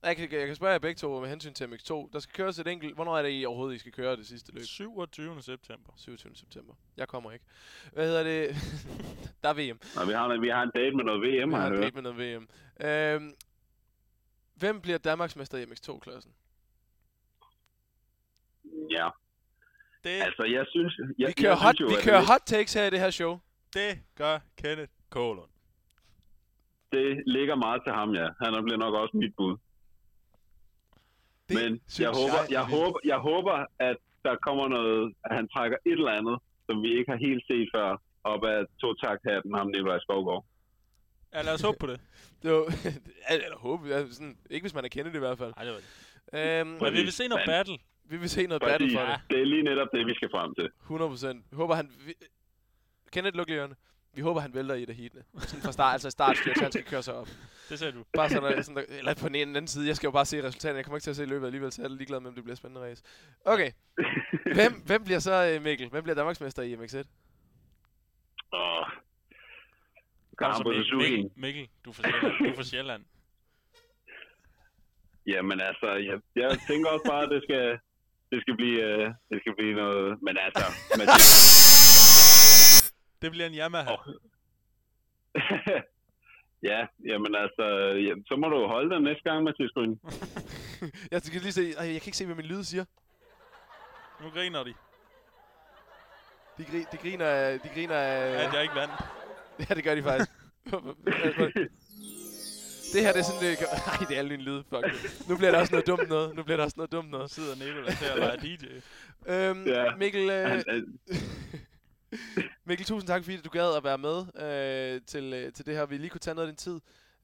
A: jeg, kan, jeg kan spørge jer begge to med hensyn til MX2. Der skal køres et enkelt... Hvornår er det I overhovedet, I skal køre det sidste løb?
B: 27. september.
A: 27. september. Jeg kommer ikke. Hvad hedder det? der er VM.
C: Og vi har, vi har en date med noget VM,
A: Vi
C: har
A: har
C: jeg
A: en date med noget VM. Øhm, hvem bliver Danmarksmester i MX2-klassen?
C: Ja,
B: Det,
C: altså jeg synes... Jeg,
A: Vi kører,
C: jeg
A: hot,
C: synes jo,
A: vi kører
C: det,
A: hot takes her i det her show.
B: Det gør Kenneth Kålund.
C: det ligger meget til ham, ja. Han bliver nok også mit bud.
A: Det
C: Men jeg håber,
A: er
C: jeg,
A: vildt.
C: håber, jeg håber, at der kommer noget, at han trækker et eller andet, som vi ikke har helt set før, op af to hatten ham Nikolaj Skovgaard.
B: Ja, lad os håbe på det.
A: Det var, eller håbe, ja, sådan, ikke hvis man er kendt i hvert fald.
B: Nej, det var det.
A: Øhm,
B: Men vi vil se noget battle.
A: vi vil se noget
C: Fordi
A: battle for det.
C: det er lige netop det, vi skal frem til.
A: 100 procent. Håber han... Kenneth, luk lige ørerne. Vi håber, han vælter i et af heatene. Sådan fra start, altså startstyrt, så han skal køre sig op.
B: Det sagde du.
A: Bare sådan, der, sådan der, eller på den ene eller anden side. Jeg skal jo bare se resultaterne. Jeg kommer ikke til at se løbet alligevel, så jeg er ligeglad med, om det bliver spændende race. Okay. Hvem, hvem bliver så øh, Mikkel? Hvem bliver Danmarksmester i MX1?
C: Åh.
B: Kom så. Mikkel, Mikkel, du er fra Sjælland. Du er fra Sjælland.
C: Jamen altså, jeg, jeg tænker også bare, at det skal, det skal blive, øh, det skal blive noget, men altså, Mathias,
B: Det bliver en Yamaha.
C: Åh. ja, jamen altså, ja, så må du holde den næste gang, Mathias Grøn.
A: jeg skal lige se. Ej, jeg kan ikke se, hvad min lyd siger.
B: Nu griner de,
A: De, gri, de griner af... De griner af...
B: at jeg ikke vandt.
A: Ja, det gør de faktisk. det her, det er sådan, det gør... Ej, det er alle mine lyde. Fuck. Nu bliver der også noget dumt noget. Nu bliver der også noget dumt noget.
B: sidder Nicolai til at være DJ.
A: Øhm,
C: Ja.
A: Mikkel, øh, Mikkel, tusind tak, fordi du gad at være med øh, til, øh, til det her. Vi lige kunne tage noget af din tid.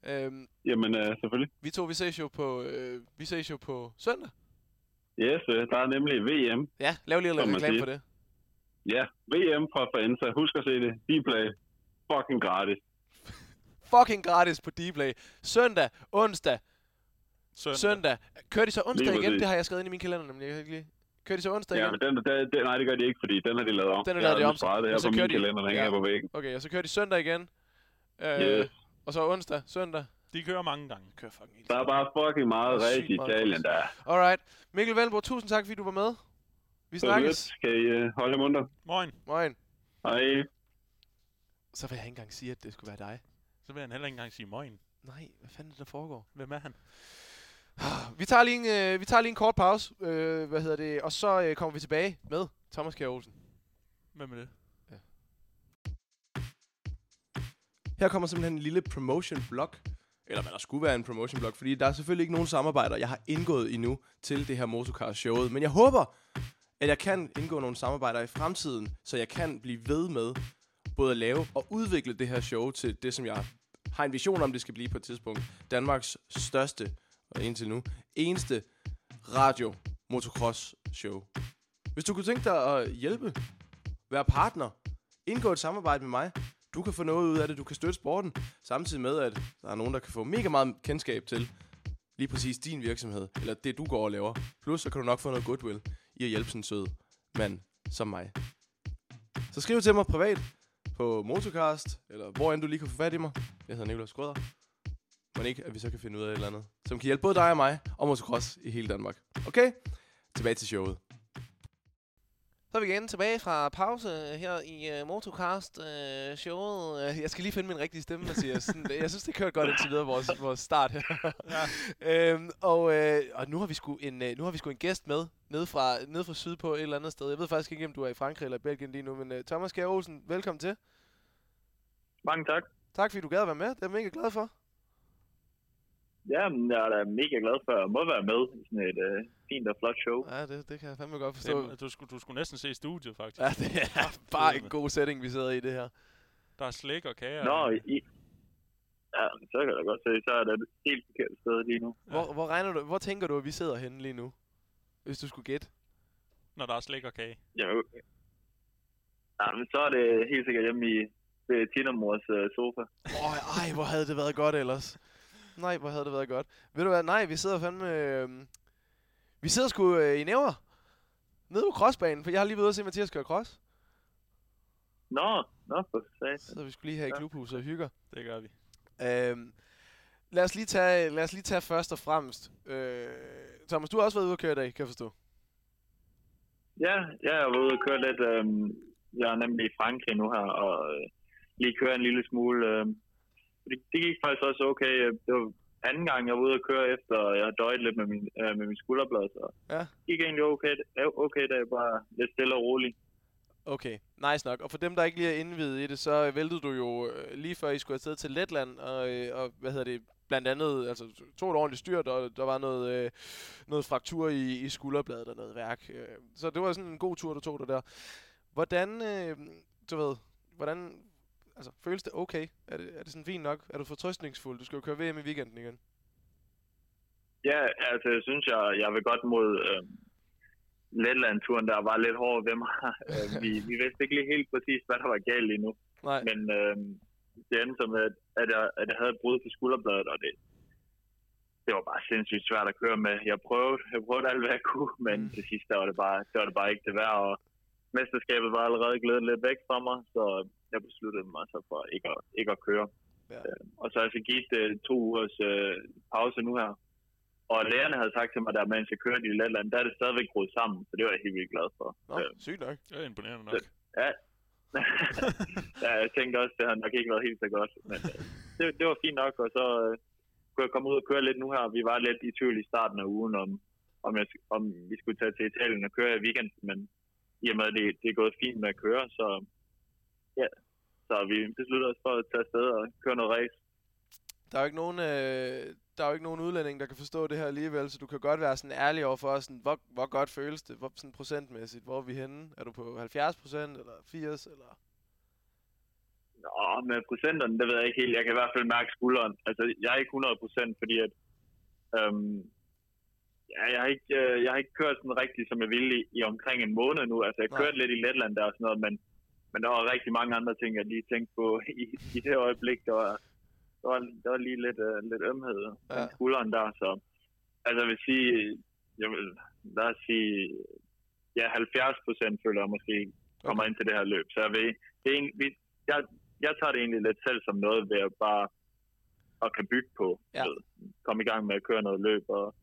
A: Øhm,
C: jamen øh, selvfølgelig.
A: vi to, vi ses jo på, øh, vi ses jo på søndag.
C: Yes, øh, der er nemlig VM.
A: Ja, lav lige lidt reklame for det.
C: Ja, VM fra Faenza. Husk at se det. Dplay. Fucking gratis.
A: Fucking gratis på Dplay. Søndag, onsdag,
B: Søndag.
A: søndag. Kører de så onsdag
C: Lige
A: igen?
C: præcis.
A: Det har jeg skrevet ind i min kalender, nemlig. Jeg kan ikke lige. Kører de så onsdag
C: Ja,
A: igen?
C: men den, den, den, nej, det gør de ikke, fordi den har de lavet om.
A: Den er
C: Jeg
A: lavet de
C: har
A: om, så-
C: sparet det her
A: og så
C: på
A: kører
C: min
A: de-
C: kalender, der hænger
A: ja.
C: på væggen.
A: Okay, og så kører de søndag igen. Øh,
C: Yes.
A: Og så onsdag, søndag.
B: De kører mange gange.
A: Kører fucking helt
C: Der er bare fucking meget
A: Der sygt
C: i Italien, der er.
A: Alright. Mikkel Valborg, tusind tak, fordi du var med. Vi
C: Så
A: snakkes.
C: lidt. Kan I øh, holde munter?
B: Moin.
A: Moin.
C: Hej.
A: Så vil jeg ikke engang sige, at det skulle være dig.
B: Så vil han heller ikke engang sige moin.
A: Nej, hvad fanden er det, der foregår?
B: Hvem er han?
A: Vi tager lige en, øh, vi tager lige en kort pause, øh, hvad hedder det, og så øh, kommer vi tilbage med Thomas Kjær Olsen.
B: Hvem er det?
A: Her kommer simpelthen en lille promotion blog, eller hvad der skulle være en promotion blog, fordi der er selvfølgelig ikke nogen samarbejder, jeg har indgået endnu til det her Motocars showet, men jeg håber, at jeg kan indgå nogle samarbejder i fremtiden, så jeg kan blive ved med både at lave og udvikle det her show til det, som jeg har en vision om, det skal blive på et tidspunkt. Danmarks største, indtil nu, eneste radio motocross show. Hvis du kunne tænke dig at hjælpe, være partner, indgå et samarbejde med mig, du kan få noget ud af det, du kan støtte sporten, samtidig med, at der er nogen, der kan få mega meget kendskab til lige præcis din virksomhed, eller det, du går og laver. Plus, så kan du nok få noget goodwill i at hjælpe sådan en sød mand som mig. Så skriv til mig privat på Motocast, eller hvor end du lige kan få fat i mig. Jeg hedder Nicolas Skrøder. Men ikke, at vi så kan finde ud af et eller andet, som kan hjælpe både dig og mig og motocross i hele Danmark. Okay? Tilbage til showet. Så er vi igen tilbage fra pause her i uh, Motocast uh, showet. Uh, jeg skal lige finde min rigtige stemme, Mathias. Sådan, jeg synes, det kørte godt indtil videre, vores, vores start her.
B: Ja.
A: øhm, og, øh, og nu har vi sgu en øh, nu har vi sgu en gæst med nede fra nede fra syd på et eller andet sted. Jeg ved faktisk ikke om du er i Frankrig eller Belgien lige nu, men øh, Thomas Kjær Olsen, velkommen til.
D: Mange tak.
A: Tak fordi du gad at være med. Det er jeg mega glad for.
D: Ja, men jeg er da mega glad for at må være med i sådan et øh, fint og flot show.
A: Ja, det, det kan jeg fandme godt forstå.
B: Det, du, skulle, du skulle næsten se studiet, faktisk.
A: Ja, det er bare en god setting, vi sidder i det her.
B: Der er slik og kager.
D: Nå, I, Ja, så kan jeg godt se, så er det et helt forkert sted lige nu.
A: Hvor, hvor, regner du, hvor tænker du, at vi sidder henne lige nu? Hvis du skulle gætte.
B: Når der er slik og kage.
D: Ja, jo. ja, men så er det helt sikkert hjemme i ved Tina Mors øh, sofa.
A: Åh, ej, hvor havde det været godt ellers. Nej, hvor havde det været godt. Ved du hvad, nej, vi sidder fandme... Øh, vi sidder sgu øh, i næver. Nede på crossbanen, for jeg har lige været ude at se Mathias køre cross.
D: Nå, nå, for satan.
A: Så vi skulle lige her i klubhuset og hygger.
B: Det gør vi.
A: Øhm, lad, os lige tage, lad os lige tage først og fremmest. Øh, Thomas, du har også været ude at køre i dag, kan jeg forstå.
D: Ja, jeg var ude og køre lidt. Øh, jeg er nemlig i Frankrig nu her, og øh, lige køre en lille smule. Øh, det, det gik faktisk også okay. Det var anden gang, jeg var ude at køre efter, jeg har døjet lidt med min, øh, med min skulderblad, så
A: Ja.
D: det gik egentlig okay. Okay, det er bare lidt stille og roligt.
A: Okay, nice nok. Og for dem, der ikke lige er indvidet i det, så væltede du jo øh, lige før I skulle afsted til Letland, og, øh, og hvad hedder det, blandt andet, altså tog et ordentligt styrt, og der var noget, øh, noget fraktur i, i skulderbladet og noget værk. Øh, så det var sådan en god tur, du tog det der. Hvordan, øh, du ved, hvordan, altså føles det okay? Er det, er det sådan fint nok? Er du fortrøstningsfuld? Du skal jo køre VM i weekenden igen.
D: Ja, altså, jeg synes, jeg, jeg vil godt mod øh, Letland-turen, der var lidt hård ved mig. Øh, vi, vi vidste ikke lige helt præcis, hvad der var galt endnu.
A: Nej.
D: Men øh, det endte som, at, at, jeg, at jeg havde et brud på skulderbladet, og det, det var bare sindssygt svært at køre med. Jeg prøvede, jeg prøvede alt, hvad jeg kunne, men
A: Mm.
D: til sidst der var, det bare, der var det bare ikke det værd. Og mesterskabet var allerede glædet lidt væk fra mig, så jeg besluttede mig så for ikke at, ikke at køre.
A: Ja.
D: Øh, og så har jeg så givet øh, to ugers øh, pause nu her. Og lægerne havde sagt til mig, der mens jeg kørte i Letland, der er det stadigvæk groet sammen, så det var jeg helt vildt glad for.
A: Nå,
D: Øh,
A: sygt nok.
B: Det er imponerende nok.
D: ja. ja, jeg tænkte også, det har nok ikke været helt så godt. Men øh, det, det var fint nok, og så øh, kunne jeg komme ud og køre lidt nu her. Vi var lidt i tvivl i starten af ugen, om, om, jeg, om vi skulle tage til Italien og køre i weekenden, men i og med, at det, det er gået fint med at køre, så ja, så vi besluttede os for at tage afsted og køre noget race.
A: Der er jo ikke nogen, øh, der er jo ikke nogen udlænding, der kan forstå det her alligevel, så du kan godt være sådan ærlig over for os, sådan, hvor, hvor godt føles det, hvor sådan procentmæssigt, hvor er vi henne? Er du på 70 procent, eller 80, eller?
D: Nå, med procenterne, det ved jeg ikke helt. Jeg kan i hvert fald mærke skulderen. Altså, jeg er ikke 100 procent, fordi at, øhm, ja, jeg, har ikke, øh, jeg har ikke kørt sådan rigtigt, som jeg ville i, i omkring en måned nu. Altså, jeg
A: Nej.
D: kørte lidt i Letland der og sådan noget, men, men der var rigtig mange andre ting, jeg lige tænkte på i, i det øjeblik. Der var, der var, der var lige lidt, øh, lidt ømhed
A: Ja.
D: ja. skulderen der, så altså, jeg vil sige, jeg vil, lad os sige, ja, 70 procent føler jeg måske kommer
A: Okay.
D: ind til det her løb. Så jeg vil, det er en, vi, jeg, jeg tager det egentlig lidt selv som noget ved at bare at kan bygge på.
A: Ja.
D: Komme i gang med at køre noget løb, og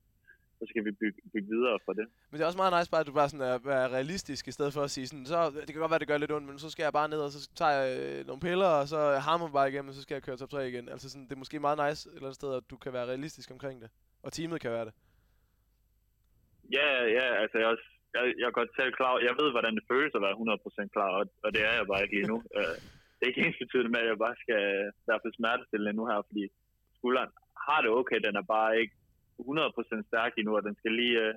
D: så skal vi bygge, bygge videre for det.
A: Men det er også meget nice bare, at du bare sådan er, er realistisk, i stedet for at sige sådan, så det kan godt være, det gør lidt ondt, men så skal jeg bare ned, og så tager jeg øh, nogle piller, og så hammer bare igennem, og så skal jeg køre top 3 igen. Altså sådan, det er måske meget nice et eller andet sted, at du kan være realistisk omkring det. Og teamet kan være det.
D: Ja, ja, altså jeg, er også, jeg, jeg er godt selv klar. Jeg ved, hvordan det føles at være 100% klar, og, og det er jeg bare ikke lige nu. Øh, det er ikke ens betydende med, at jeg bare skal være for smertestillende nu her, fordi skulderen har det okay, den er bare ikke 100% stærk endnu, og den skal lige, øh,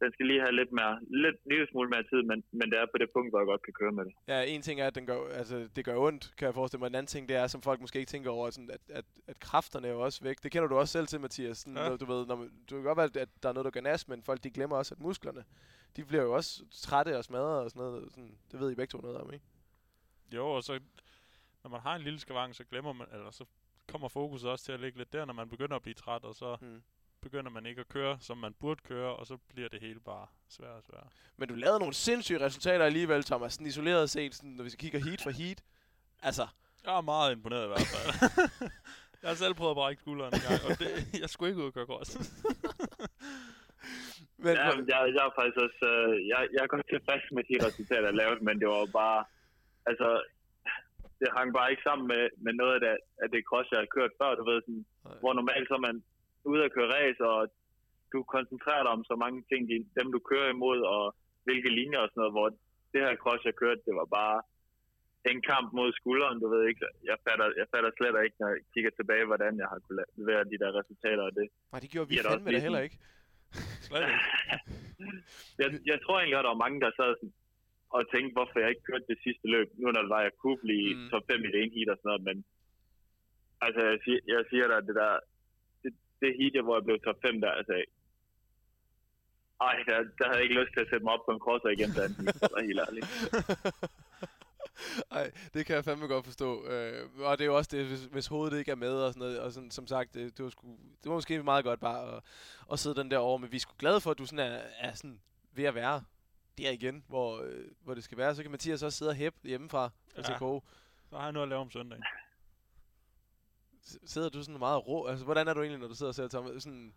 D: den skal lige have lidt mere, lidt lille smule mere tid, men, men det er på det punkt, hvor jeg godt kan køre med det.
A: Ja, en ting er, at den gør, altså, det gør ondt, kan jeg forestille mig. En anden ting, det er, som folk måske ikke tænker over, sådan, at, at, at kræfterne er jo også væk. Det kender du også selv til, Mathias. Sådan,
B: Ja.
A: ja. du ved, når, man- du kan godt være, at der er noget, der gør nas, men folk de glemmer også, at musklerne, de bliver jo også trætte og smadret og sådan noget. Sådan, det ved I begge to noget om, ikke?
B: Jo, og så når man har en lille skavang, så glemmer man, eller så kommer fokuset også til at ligge lidt der, når man begynder at blive træt, og så
A: Mm.
B: begynder man ikke at køre, som man burde køre, og så bliver det hele bare sværere og sværere.
A: Men du lavede nogle sindssyge resultater alligevel, Thomas. Sådan isoleret set, sådan, når vi kigger heat for heat. Altså,
B: Jeg er meget imponeret i hvert fald. jeg har selv prøvet at brække skulderen en gang, og det, jeg skulle ikke ud og køre cross.
A: men,
D: Ja, men jeg, jeg er faktisk også, øh, jeg, jeg er godt tilfreds med de resultater, jeg lavede, men det var jo bare, altså, det hang bare ikke sammen med, med noget af det, af det cross, jeg har kørt før, du ved, sådan,
A: Nej.
D: hvor normalt så er man ude at køre race, og du koncentrerer dig om så mange ting, de, dem du kører imod, og hvilke linjer og sådan noget, hvor det her cross, jeg kørte, det var bare en kamp mod skulderen, du ved ikke, jeg fatter, jeg fatter slet ikke, når jeg kigger tilbage, hvordan jeg har kunnet levere de der resultater, og det,
A: nej, det gjorde vi
D: det
A: fandme da
D: lige
A: heller
D: sådan-
A: ikke.
B: Slet ikke.
D: jeg, jeg tror egentlig, at der var mange, der sad sådan og tænkte, hvorfor jeg ikke kørte det sidste løb, nu når det var, jeg kunne blive
A: Mm.
D: top 5 i det ene heat og sådan noget, men Altså, jeg siger, jeg siger dig, det der, det, det heat, hvor jeg blev top 5 der, altså, ej, der, der havde jeg ikke lyst til at sætte mig op på en crosser igen, da var helt ærligt.
A: Ej, det kan jeg fandme godt forstå. Øh, og det er jo også det, hvis, hvis hovedet ikke er med og sådan noget. Og sådan, som sagt, det, det, var sgu, det var måske meget godt bare at, at sidde den der over. Men vi er sgu glade for, at du sådan er, er sådan ved at være der igen, hvor, øh, hvor det skal være. Så kan Mathias også sidde og hæppe hjemmefra og
B: Ja.
A: ja.
B: Så har jeg noget at lave om søndagen.
A: Sidder du sådan meget rå? Altså, hvordan er du egentlig, når du sidder og ser Thomas? Sådan,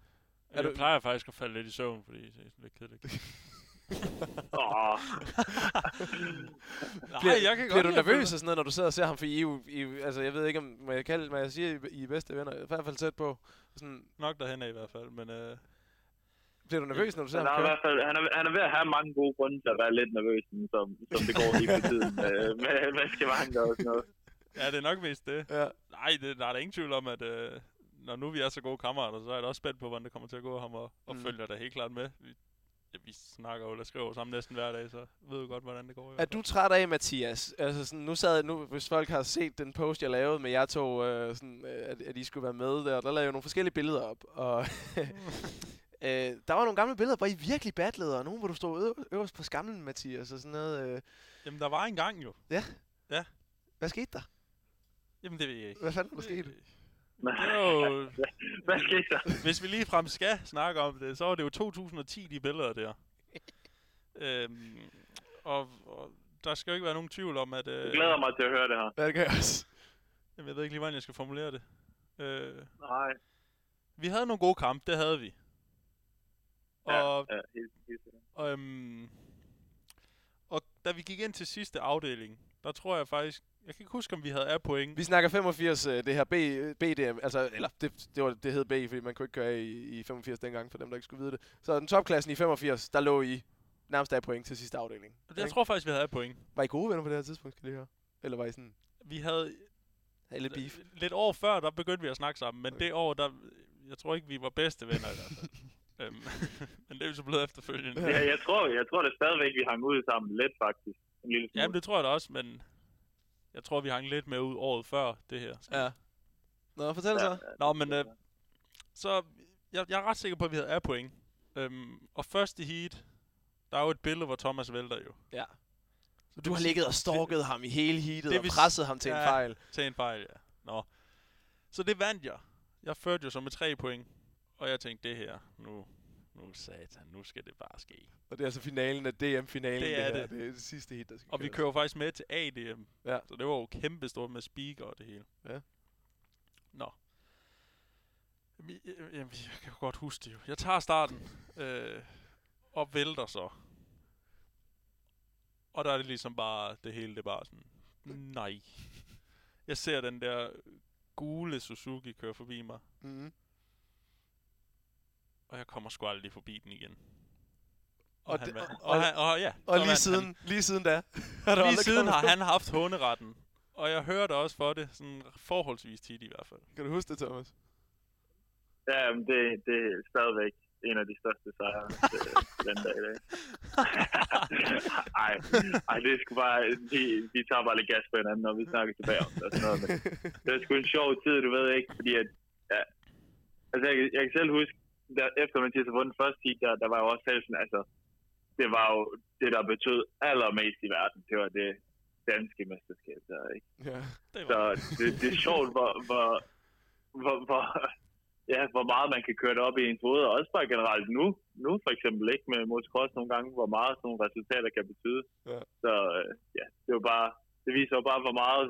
A: Er
B: jeg
A: du-
B: plejer faktisk at falde lidt i søvn, fordi det er sådan lidt kedeligt.
D: Åh,
B: Nej,
A: bliver,
B: jeg kan
A: bliver
B: godt
A: du nervøs og sådan noget, når du sidder og ser ham? For I, I, altså, jeg ved ikke, om må jeg, kalde, må jeg sige, I, I er bedste venner. I hvert fald tæt på. Sådan,
B: Nok derhen af i hvert fald, men øh,
A: bliver du nervøs, når du ser
D: han,
A: ham
D: er i
A: køre?
D: hvert fald, han, er, han er ved at have mange gode grunde til at være lidt nervøs, som, som det går lige for tiden øh, med, med skavanker og sådan noget.
B: ja, det er nok mest det.
A: Ja.
B: Nej, det, der er der ingen tvivl om, at øh, når nu vi er så gode kammerater, så er jeg da også spændt på, hvordan det kommer til at gå ham, og, og
A: Mm.
B: følger da helt klart med. Vi, ja, vi snakker jo eller skriver sammen næsten hver dag, så ved jo godt, hvordan det går.
A: Er du træt af, Mathias? Altså sådan, nu sad nu, hvis folk har set den post, jeg lavede med jer to, øh, sådan, øh, at, at I skulle være med der, der lavede jeg nogle forskellige billeder op, og øh, der var nogle gamle billeder, hvor I virkelig battlede, og nogle, hvor du stod øv- øverst på skamlen, Mathias, og sådan noget. Øh.
B: Jamen, der var en gang jo.
A: Hvad skete der?
B: Jamen, det ved jeg ikke.
A: Hvad fanden er der sket?
D: Men,
B: Det var jo,
D: hvad skete der?
B: hvis vi lige frem skal snakke om det, så var det jo 2010, de billeder der. øhm, og, og der skal jo ikke være nogen tvivl om, at... Øh,
D: Jeg glæder mig til at høre det her.
A: Hvad det gør jeg også?
B: Jamen, jeg ved ikke lige, hvordan jeg skal formulere det. Øh,
D: Nej.
B: vi havde nogle gode kampe, det havde vi. Og,
D: Ja, helt, helt sikkert.
B: og, øhm, og da vi gik ind til sidste afdeling, der tror jeg faktisk... Jeg kan ikke huske, om vi havde af point.
A: Vi snakker 85, øh, det her B, BDM, altså, eller det, det, var, det hed B, fordi man kunne ikke køre i, i 85 dengang, for dem, der ikke skulle vide det. Så den topklassen i 85, der lå I nærmest af point til sidste afdeling.
B: Jeg
A: ikke?
B: tror faktisk, vi havde af point.
A: Var I gode venner på det her tidspunkt, skal jeg lige høre? Eller var I sådan,
B: Vi havde...
A: havde lidt beef?
B: Lidt år før, der begyndte vi at snakke sammen, men
A: Okay.
B: det år, der... Jeg tror ikke, vi var bedste venner i hvert fald. øhm, men det er jo så blevet efterfølgende.
D: Ja, jeg tror, jeg tror det stadigvæk, vi hang ud sammen lidt, faktisk. En lille smule.
B: Jamen, det tror jeg da også, men jeg tror, vi hang lidt med ud året før det her.
A: Ja. Nå, fortæl så.
B: Nå, men øh, så jeg, jeg er ret sikker på, at vi havde af point. Øhm, og første heat, der er jo et billede, hvor Thomas vælter jo.
A: Ja.
B: Så
A: Du har ligget og stalket ham i hele heatet
B: det
A: og presset ham til en
B: ja.
A: fejl.
B: Til en fejl, ja. Nå. Så det vandt jeg. Jeg førte jo så med tre point. Og jeg tænkte, det her, nu, nu satan, nu skal det bare ske.
A: Og det er altså finalen af DM-finalen.
B: Det er
A: her.
B: det.
A: Det er det sidste hit, der skal
B: Og vi
A: køres.
B: kører jo faktisk med til ADM.
A: Ja.
B: Så det var jo kæmpe stort med speaker og det hele.
A: Ja.
B: Nå. Jamen, jeg, kan jo godt huske det jo. Jeg tager starten øh, og vælter så. Og der er det ligesom bare, det hele det er bare sådan, nej. Jeg ser den der gule Suzuki køre forbi mig,
A: Mhm.
B: Og jeg kommer sgu aldrig forbi den igen.
A: Og
B: Og, han
A: det- og-
B: og, han, og, ja,
A: Og lige
B: vandt
A: siden,
B: Han.
A: lige siden da.
B: Lige siden har han haft hunderetten. Og jeg hørte også for det, sådan forholdsvis tit i hvert fald.
A: Kan du huske det, Thomas?
D: Ja, men det, det er stadigvæk en af de største sejre øh, den dag i dag. ej, ej, det er sgu bare, de, de tager bare lidt gas på hinanden, når vi snakker tilbage om det og sådan noget. Men det er sgu en sjov tid, du ved ikke, fordi at, ja, altså jeg, jeg kan selv huske, der, efter Mathias har vundet første tid, der, der var jo også selv sådan, altså, det var jo det, der betød allermest i verden. Det var det danske mesterskab der, ikke?
A: ja.
B: Det
D: Så
B: var,
D: det, det er sjovt, hvor, hvor, hvor, hvor, ja, hvor meget man kan køre det op i ens hoved, og også bare generelt nu, nu for eksempel ikke med motocross nogle gange, hvor meget sådan nogle resultater kan betyde.
A: Ja.
D: Så øh, ja, det er jo bare, det viser jo bare, hvor meget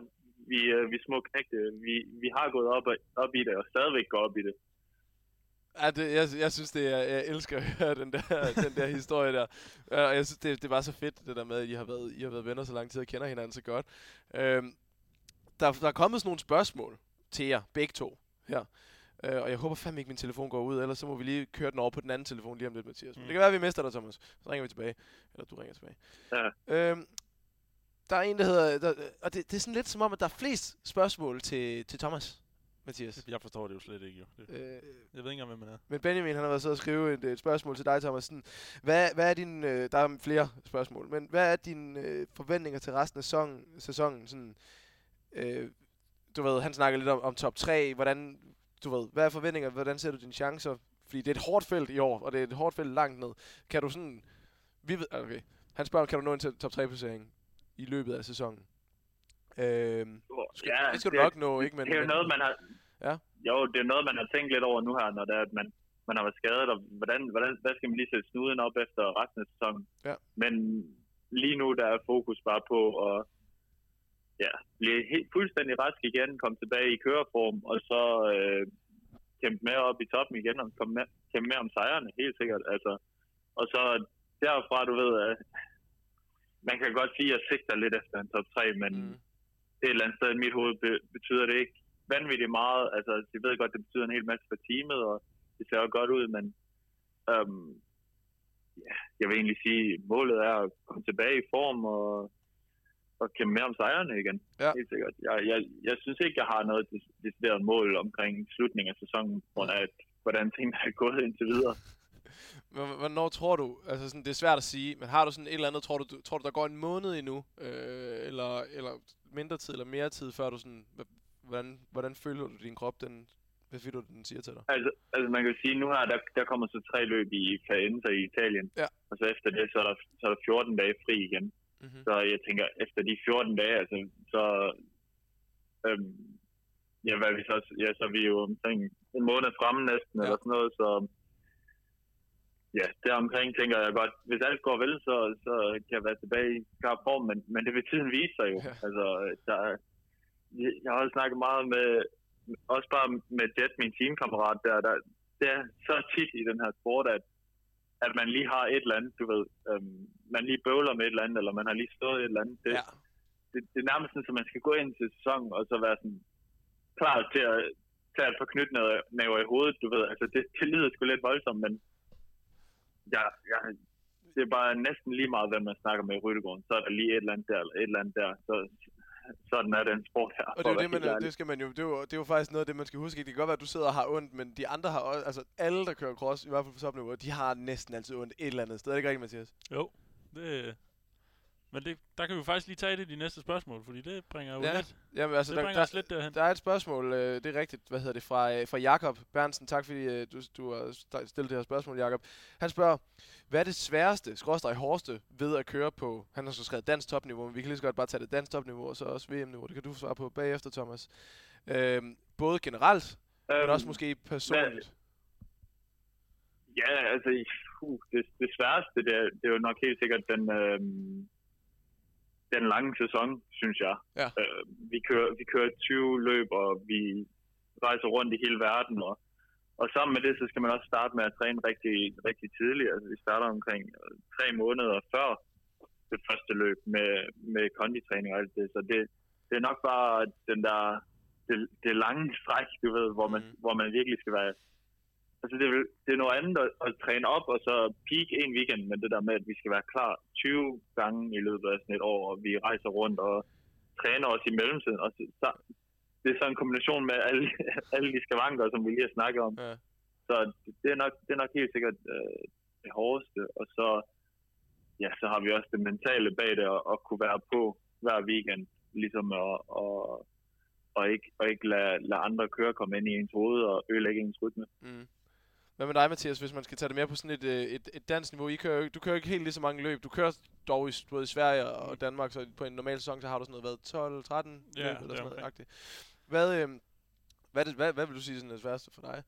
D: vi, øh, vi små knægte, vi, vi har gået op, op i det, og stadigvæk går op i det.
A: Ja, det, jeg, jeg synes, det er, jeg elsker at høre den der, den der historie der. Og jeg synes, det, det var så fedt, det der med, at I har været, I har været venner så lang tid og kender hinanden så godt. Øhm, der, der er kommet sådan nogle spørgsmål til jer, begge to, her. Øh, og jeg håber fandme ikke, min telefon går ud, ellers så må vi lige køre den over på den anden telefon lige om lidt, Mathias. Men
B: Mm.
A: det kan være, at vi mister dig, Thomas. Så ringer vi tilbage. Eller du ringer tilbage.
D: Ja.
A: Øhm, der er en, der hedder... Der, og det, det er sådan lidt som om, at der er flest spørgsmål til, til Thomas, Mathias.
B: jeg forstår det jo slet ikke, jo. Det,
A: Øh,
B: jeg ved ikke engang, hvem man er.
A: men Benjamin, han har været så og skrive et, et spørgsmål til dig, Thomas. Sådan, hvad, hvad er din, øh, der er flere spørgsmål, men hvad er dine øh, forventninger til resten af sæsonen? sæsonen sådan, øh, du ved, han snakker lidt om, om top 3. Hvordan, du ved, hvad er forventninger? Hvordan ser du dine chancer? Fordi det er et hårdt felt i år, og det er et hårdt felt langt ned. Kan du sådan... Vi ved, okay. Han spørger, kan du nå en til top 3-placering i løbet af sæsonen? Øhm, skal, ja, det skal du nok nå, ikke? Men,
D: det er jo noget, man har...
A: Ja.
D: Jo, det er noget, man har tænkt lidt over nu her, når det er, at man, man har været skadet, og hvordan, hvordan, hvad skal man lige sætte snuden op efter resten af sæsonen?
A: Ja.
D: Men lige nu, der er fokus bare på at ja, blive helt fuldstændig rask igen, komme tilbage i køreform, og så øh, kæmpe med op i toppen igen, og komme med, kæmpe med om sejrene, helt sikkert. Altså, og så derfra, du ved, at man kan godt sige, at jeg sigter lidt efter en top 3, men mm. et eller andet sted i mit hoved be- betyder det ikke vanvittigt meget. Altså, jeg ved godt, det betyder en hel masse for teamet, og det ser jo godt ud, men øhm, ja, jeg vil egentlig sige, at målet er at komme tilbage i form og, og kæmpe mere om sejrene igen.
A: Ja.
D: Helt sikkert. Jeg, jeg, jeg synes ikke, jeg har noget decideret mål omkring slutningen af sæsonen, på grund af, at, hvordan tingene er gået indtil videre.
A: Hvornår tror du, altså sådan, det er svært at sige, men har du sådan et eller andet, tror du, tror du der går en måned endnu, øh, eller, eller mindre tid, eller mere tid, før du sådan, hvordan, hvordan føler du din krop, den, hvad vil du, den siger til dig?
D: Altså, altså man kan sige, nu her, der, der kommer så tre løb i Faenza i Italien,
A: ja.
D: og så efter det, så er, der, så er der 14 dage fri igen. Mm-hmm. Så jeg tænker, efter de 14 dage, altså, så, øhm, ja, hvad vi så, ja, så er vi jo omkring en måned fremme næsten, ja. eller sådan noget, så ja, deromkring tænker jeg godt, hvis alt går vel, så, så kan jeg være tilbage i skarp form, men, men det vil tiden vise sig jo. Ja. Altså, der, jeg har også snakket meget med, også bare med Jet, min teamkammerat der, der, det er så tit i den her sport, at, at man lige har et eller andet, du ved, øhm, man lige bøvler med et eller andet, eller man har lige stået et eller andet. Det,
A: ja.
D: det, det er nærmest sådan, at man skal gå ind til sæsonen, og så være sådan klar til at tage et par knytnæver i hovedet, du ved. Altså, det, det lyder sgu lidt voldsomt, men ja, ja, det er bare næsten lige meget, hvem man snakker med i Ryttegården. Så er der lige et eller andet der, eller et eller andet der. Så, sådan er den sport her.
A: Og det, er det, man, det skal man jo, det er, jo, det er jo faktisk noget af det, man skal huske. Det kan godt være, at du sidder og har ondt, men de andre har også, altså alle, der kører cross, i hvert fald på topniveau, de har næsten altid ondt et eller andet sted. Er det ikke rigtigt, Mathias?
B: Jo, det, men det, der kan vi faktisk lige tage det i de næste spørgsmål, fordi det bringer jo
A: ja.
B: lidt,
A: Jamen, altså,
B: det
A: der,
B: bringer
A: der,
B: os lidt derhen.
A: Der er et spørgsmål, øh, det er rigtigt, hvad hedder det, fra, øh, fra Jakob Bernsen. Tak fordi øh, du, du har stillet det her spørgsmål, Jakob. Han spørger, hvad er det sværeste, skråstrej hårdeste, ved at køre på, han har så skrevet dansk topniveau, men vi kan lige så godt bare tage det dansk topniveau, og så også VM-niveau. Det kan du svare på bagefter, Thomas. Øh, både generelt, øhm, men også måske personligt.
D: Hvad? Ja, altså, uh, det, det sværeste, det er, det er jo nok helt sikkert den... Øh, den lange sæson, synes jeg.
A: Ja.
D: Øh, vi, kører, vi kører 20 løb, og vi rejser rundt i hele verden, og, og sammen med det, så skal man også starte med at træne rigtig, rigtig tidligt. Altså, vi starter omkring øh, tre måneder før det første løb med, med konditræning og alt det. Så det, det er nok bare den der, det, det lange stræk, du ved, hvor man, mm. hvor man virkelig skal være altså det, er, det er noget andet at, at træne op, og så peak en weekend, men det der med, at vi skal være klar 20 gange i løbet af sådan et år, og vi rejser rundt og træner os i mellemtiden. Og så, det er så en kombination med alle, alle de skavanker, som vi lige har snakket om.
A: Ja.
D: Så det er, nok, det er nok helt sikkert øh, det hårdeste. Og så, ja, så har vi også det mentale bag det, at, at kunne være på hver weekend, ligesom at, at og ikke, og ikke lade, lade andre køre komme ind i ens hoved og ødelægge ens rytme.
A: Mm. Hvad med dig, Mathias, hvis man skal tage det mere på sådan et, øh, et, et dansk niveau? I kører, du kører ikke helt lige så mange løb. Du kører dog i, både i Sverige og Danmark, så på en normal sæson, så har du sådan noget, 12-13
B: ja,
A: løb eller sådan noget. Okay. Hvad, øh, hvad, det, hvad, hvad vil du sige sådan det sværeste for dig?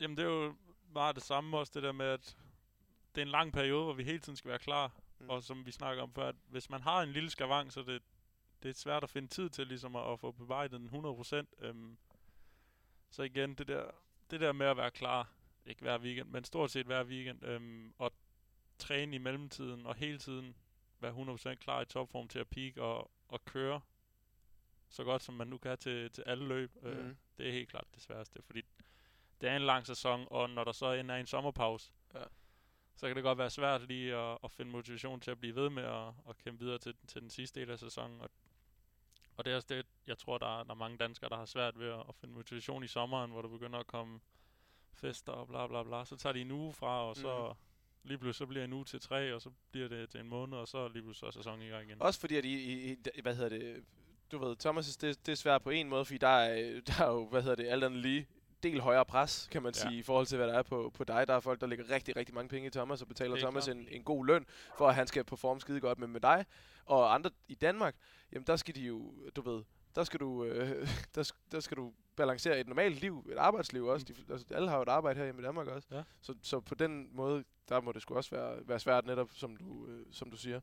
B: Jamen, det er jo meget det samme også, det der med, at det er en lang periode, hvor vi hele tiden skal være klar. Mm. Og som vi snakker om før, at hvis man har en lille skavang, så det, det er svært at finde tid til ligesom at, at få bevaret den 100%. Øhm, så igen, det der, det der med at være klar, ikke hver weekend, men stort set hver weekend, øhm, og træne i mellemtiden, og hele tiden være 100% klar i topform til at peak og, og køre så godt som man nu kan til, til alle løb. Mm. Øh, det er helt klart det sværeste, fordi det er en lang sæson, og når der så er en sommerpause,
A: ja.
B: så kan det godt være svært lige at, at finde motivation til at blive ved med at, at kæmpe videre til, til den sidste del af sæsonen. Og, og det er også det, jeg tror, der er, der er mange danskere, der har svært ved at, at finde motivation i sommeren, hvor der begynder at komme fester og bla bla bla. Så tager de en uge fra, og så mm. lige pludselig så bliver en uge til tre, og så bliver det til en måned, og så lige pludselig så er sæsonen i gang igen.
A: Også fordi, at I, I, I hvad hedder det, du ved, Thomas, det, det er svært på en måde, fordi der er, der er jo, hvad hedder det, alt andet lige, del højere pres, kan man
B: Ja.
A: sige, i forhold til, hvad der er på, på dig. Der er folk, der lægger rigtig, rigtig mange penge i Thomas, og betaler Thomas
B: klart.
A: en, en god løn, for at han skal performe skide godt. Men med dig og andre i Danmark, jamen der skal de jo, du ved, der skal du, øh, der, der skal du balancere et normalt liv, et arbejdsliv også. De, altså, alle har jo et arbejde her hjemme i Danmark også.
B: Ja.
A: Så, så på den måde, der må det sgu også være, være svært netop, som du, øh, som du siger.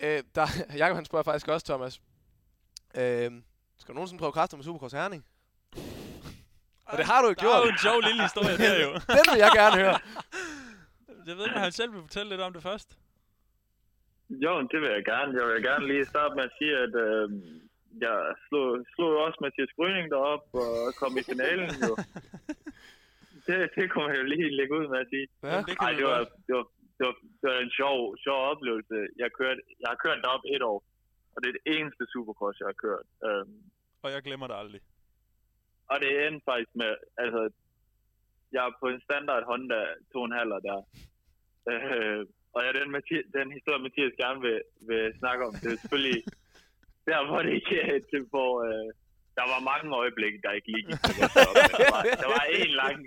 A: Øh, der, Jakob han spørger faktisk også, Thomas. Øh, skal du nogensinde prøve kræfter med Supercross Herning? Og det har du jo
B: Der
A: gjort.
B: er jo en sjov lille historie der jo.
A: Den vil jeg gerne høre.
B: Jeg ved ikke, om han selv vil fortælle lidt om det først.
D: Jo, det vil jeg gerne. Jeg vil gerne lige starte med at sige, at øh, jeg slog, slog også Mathias Grøning derop og kom i finalen. Jo. Det, det kunne man jo lige lægge ud med at sige.
A: Ja.
B: Det
D: Ej, det var, det, var, det, var, det var en sjov, sjov oplevelse. Jeg, kørte, jeg har kørt derop et år, og det er det eneste supercross, jeg har kørt. Øhm,
B: Og jeg glemmer det aldrig.
D: og det endte faktisk med, altså, jeg er på en standard Honda 2,5 der. Øh, og ja, den, Mathias, den historie, Mathias gerne vil, vil snakke om, det er selvfølgelig der, hvor det ikke er til, hvor øh, der var mange øjeblikke, der ikke lige gik op, men der var, der var en lang,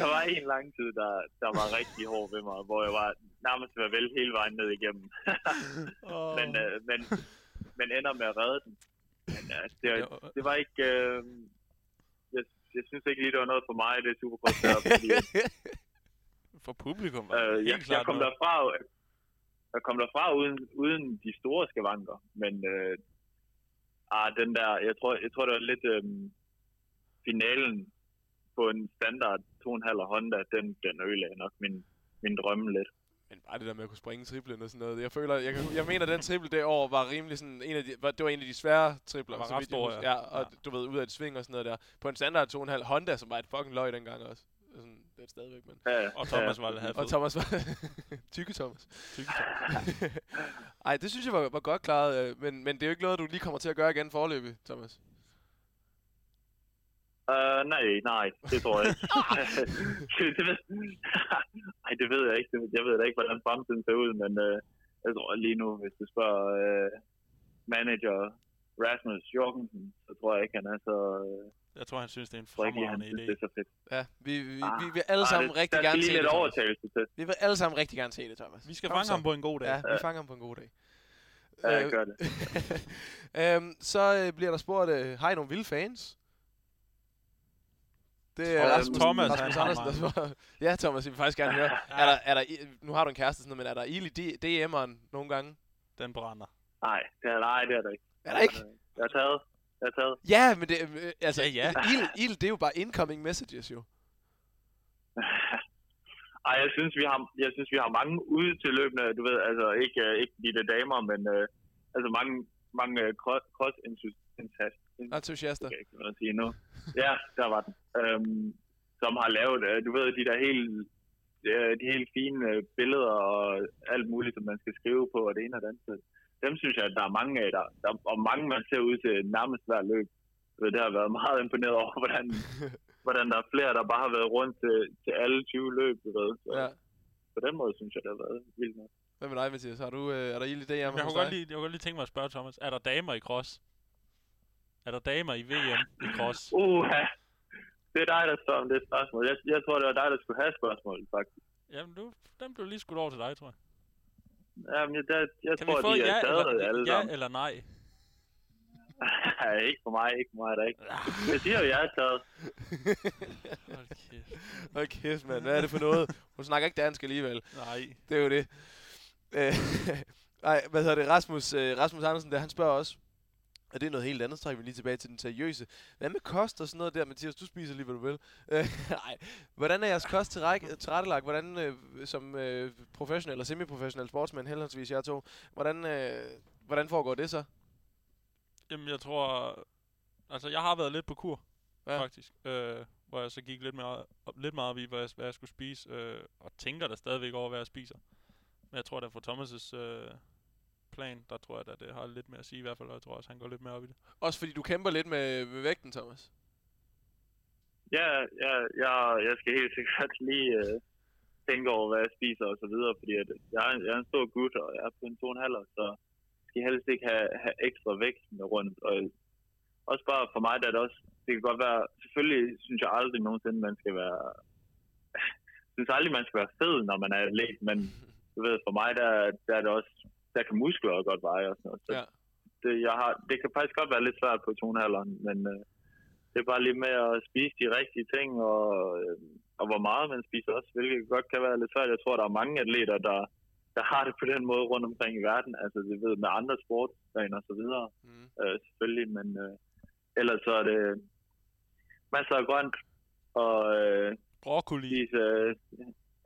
D: der var en lang tid, der, der var rigtig hård ved mig, hvor jeg var nærmest ved vælge hele vejen ned igennem.
B: Oh.
D: men, øh, men, men ender med at redde den. Men øh, det, det var ikke... Øh, jeg, jeg synes ikke lige, det var noget for mig, det Supercross der, fordi
B: For publikum var det
D: øh,
B: helt
D: jeg,
B: klart
D: jeg kom
B: noget.
D: derfra, jeg kom derfra uden, uden de store skavanker, men øh, ah, den der, jeg tror, jeg tror, det var lidt øh, finalen på en standard 2,5 Honda, den, den ødelagde nok min, min drømme lidt.
A: Men bare det der med at kunne springe triplen og sådan noget. Jeg føler, jeg, kan- jeg mener, at den triple det år var rimelig sådan en af de, var, det var en af de svære tripler.
B: Var
A: så
B: ret stor, ja.
A: ja. og
B: Ja.
A: du ved, ud af et sving og sådan noget der. På en standard 2,5 Honda, som var et fucking løg dengang også. Er det stadigvæk, men.
D: Ja,
B: Og Thomas var det havde
A: Og. Thomas var... Tykke Thomas.
B: Tykke
A: Ej, det synes jeg var, var godt klaret, øh, men, men det er jo ikke noget, du lige kommer til at gøre igen forløbig, Thomas.
D: Uh, nej, nej, det tror jeg ikke. det, ved, ej, det ved jeg ikke. Det- Jeg ved da ikke, hvordan fremtiden ser ud, men uh, jeg tror lige nu, hvis du spørger uh, manager Rasmus Jorgensen, så tror jeg ikke, han er så... Uh,
B: Jeg tror, han synes, det er en fremragende
D: synes, det
B: idé.
D: er så fedt.
A: Ja, vi, vi,
D: Ah,
A: vi vil alle
D: Ej,
A: sammen
D: det,
A: rigtig gerne se
D: lidt
A: det,
D: overtagelse til.
A: Vi vil alle sammen rigtig gerne se det, Thomas.
B: Vi skal
A: Kom
B: fange
A: så.
B: ham på en god dag.
A: Ja, vi
D: Ja.
A: fanger ham på en god dag.
D: Ja, jeg
A: Øh,
D: gør det.
A: øhm, så øh, bliver der spurgt, øh, har I nogle vilde fans? Det er Rasmus,
B: Thomas,
A: Rasmus Andersen, der. Ja, Thomas, jeg vil faktisk gerne høre. Er der, er der, nu har du en kæreste, sådan noget, men er der ild i DM'eren nogle gange?
B: Den brænder.
D: Nej, det er, nej, det er der ikke.
A: Er der ikke?
D: Jeg har taget. Jeg har taget.
A: Ja, men det, øh, altså,
B: Ja, ja.
A: Ild, ild, det er jo bare incoming messages, jo.
D: Ej, jeg synes, vi har, jeg synes, vi har mange ude til løbende, du ved, altså ikke, øh, ikke de der damer, men øh, altså mange, mange øh, cross, cross entusiaster. Okay, kan sige nu. Ja, der var den. Øhm, som har lavet, øh, du ved, de der helt, øh, de helt fine billeder og alt muligt, som man skal skrive på, og det ene og det andet. Dem synes jeg, at der er mange af, der, der og mange man ser ud til nærmest hver løb. Det har været meget imponeret over, hvordan, hvordan der er flere, der bare har været rundt til, til alle 20 løb, du ved. Så
A: Ja.
D: på den måde synes jeg, det har været vildt nok.
A: Hvad med dig, Mathias? Har du, øh, er der ild i DM'eren
B: Jeg kunne, godt lige, jeg kunne godt lige tænke mig at spørge Thomas. Er der damer i cross? Er der damer i VM i cross?
D: Uha! Det er dig, der står om det spørgsmål. Jeg, jeg tror, det var dig, der skulle have spørgsmålet, faktisk.
B: Jamen, du, den blev lige skudt over til dig, tror jeg.
D: Jamen, jeg, jeg, jeg
B: Kan
D: tror,
B: vi få
D: de
B: ja,
D: er taget
B: eller,
D: alle
B: ja
D: sammen.
B: eller nej?
D: ikke for mig, ikke for mig, der ikke. Jeg siger jo, jeg er taget.
B: Hold kæft.
A: Hold kæft, mand. Hvad er det for noget? Hun snakker ikke dansk alligevel.
B: Nej.
A: Det er jo det. Øh, Ej, hvad hedder det? Rasmus, øh, Rasmus Andersen, der, han spørger også, og det er noget helt andet, så trækker vi lige tilbage til den seriøse. Hvad med kost og sådan noget der, Mathias? Du spiser lige, hvad du vil. Øh, nej. Hvordan er jeres kost til tilrettelagt? Hvordan, øh, som øh, professionel og semi-professionel sportsmand, henholdsvis jer to, hvordan, øh, hvordan foregår det så?
B: Jamen, jeg tror... Altså, jeg har været lidt på kur,
A: Ja.
B: faktisk. Øh, hvor jeg så gik lidt, mere, lidt meget op i, hvad jeg, hvad jeg skulle spise. Øh, og tænker der stadigvæk over, hvad jeg spiser. Men jeg tror, at for Thomas' øh, plan, der tror jeg, at det har lidt mere at sige i hvert fald. Og jeg tror også, han går lidt mere op i det.
A: Også fordi du kæmper lidt med, med vægten, Thomas.
D: Ja, ja, jeg, jeg skal helt sikkert lige øh, tænke over, hvad jeg spiser og så videre, fordi at jeg, er, jeg er en stor gut, og jeg er på en 2,5, så skal skal helst ikke have, have ekstra vægt med rundt. Og også bare for mig, der er det også, det kan godt være, selvfølgelig synes jeg aldrig nogensinde, man skal være, jeg synes aldrig, man skal være fed, når man er atlet, men du ved, for mig, der, der er det også, der kan muskler godt veje og sådan noget. Så
A: Ja.
D: det, jeg har, det kan faktisk godt være lidt svært på tonalderen, men øh, det er bare lige med at spise de rigtige ting, og, øh, og hvor meget man spiser også, hvilket godt kan være lidt svært. Jeg tror, der er mange atleter, der, der har det på den måde rundt omkring i verden, altså det ved med andre sportsgrene og så videre,
A: Mm.
D: øh, selvfølgelig, men øh, ellers så er det masser af grønt, og øh,
B: Broccoli.
D: spise øh,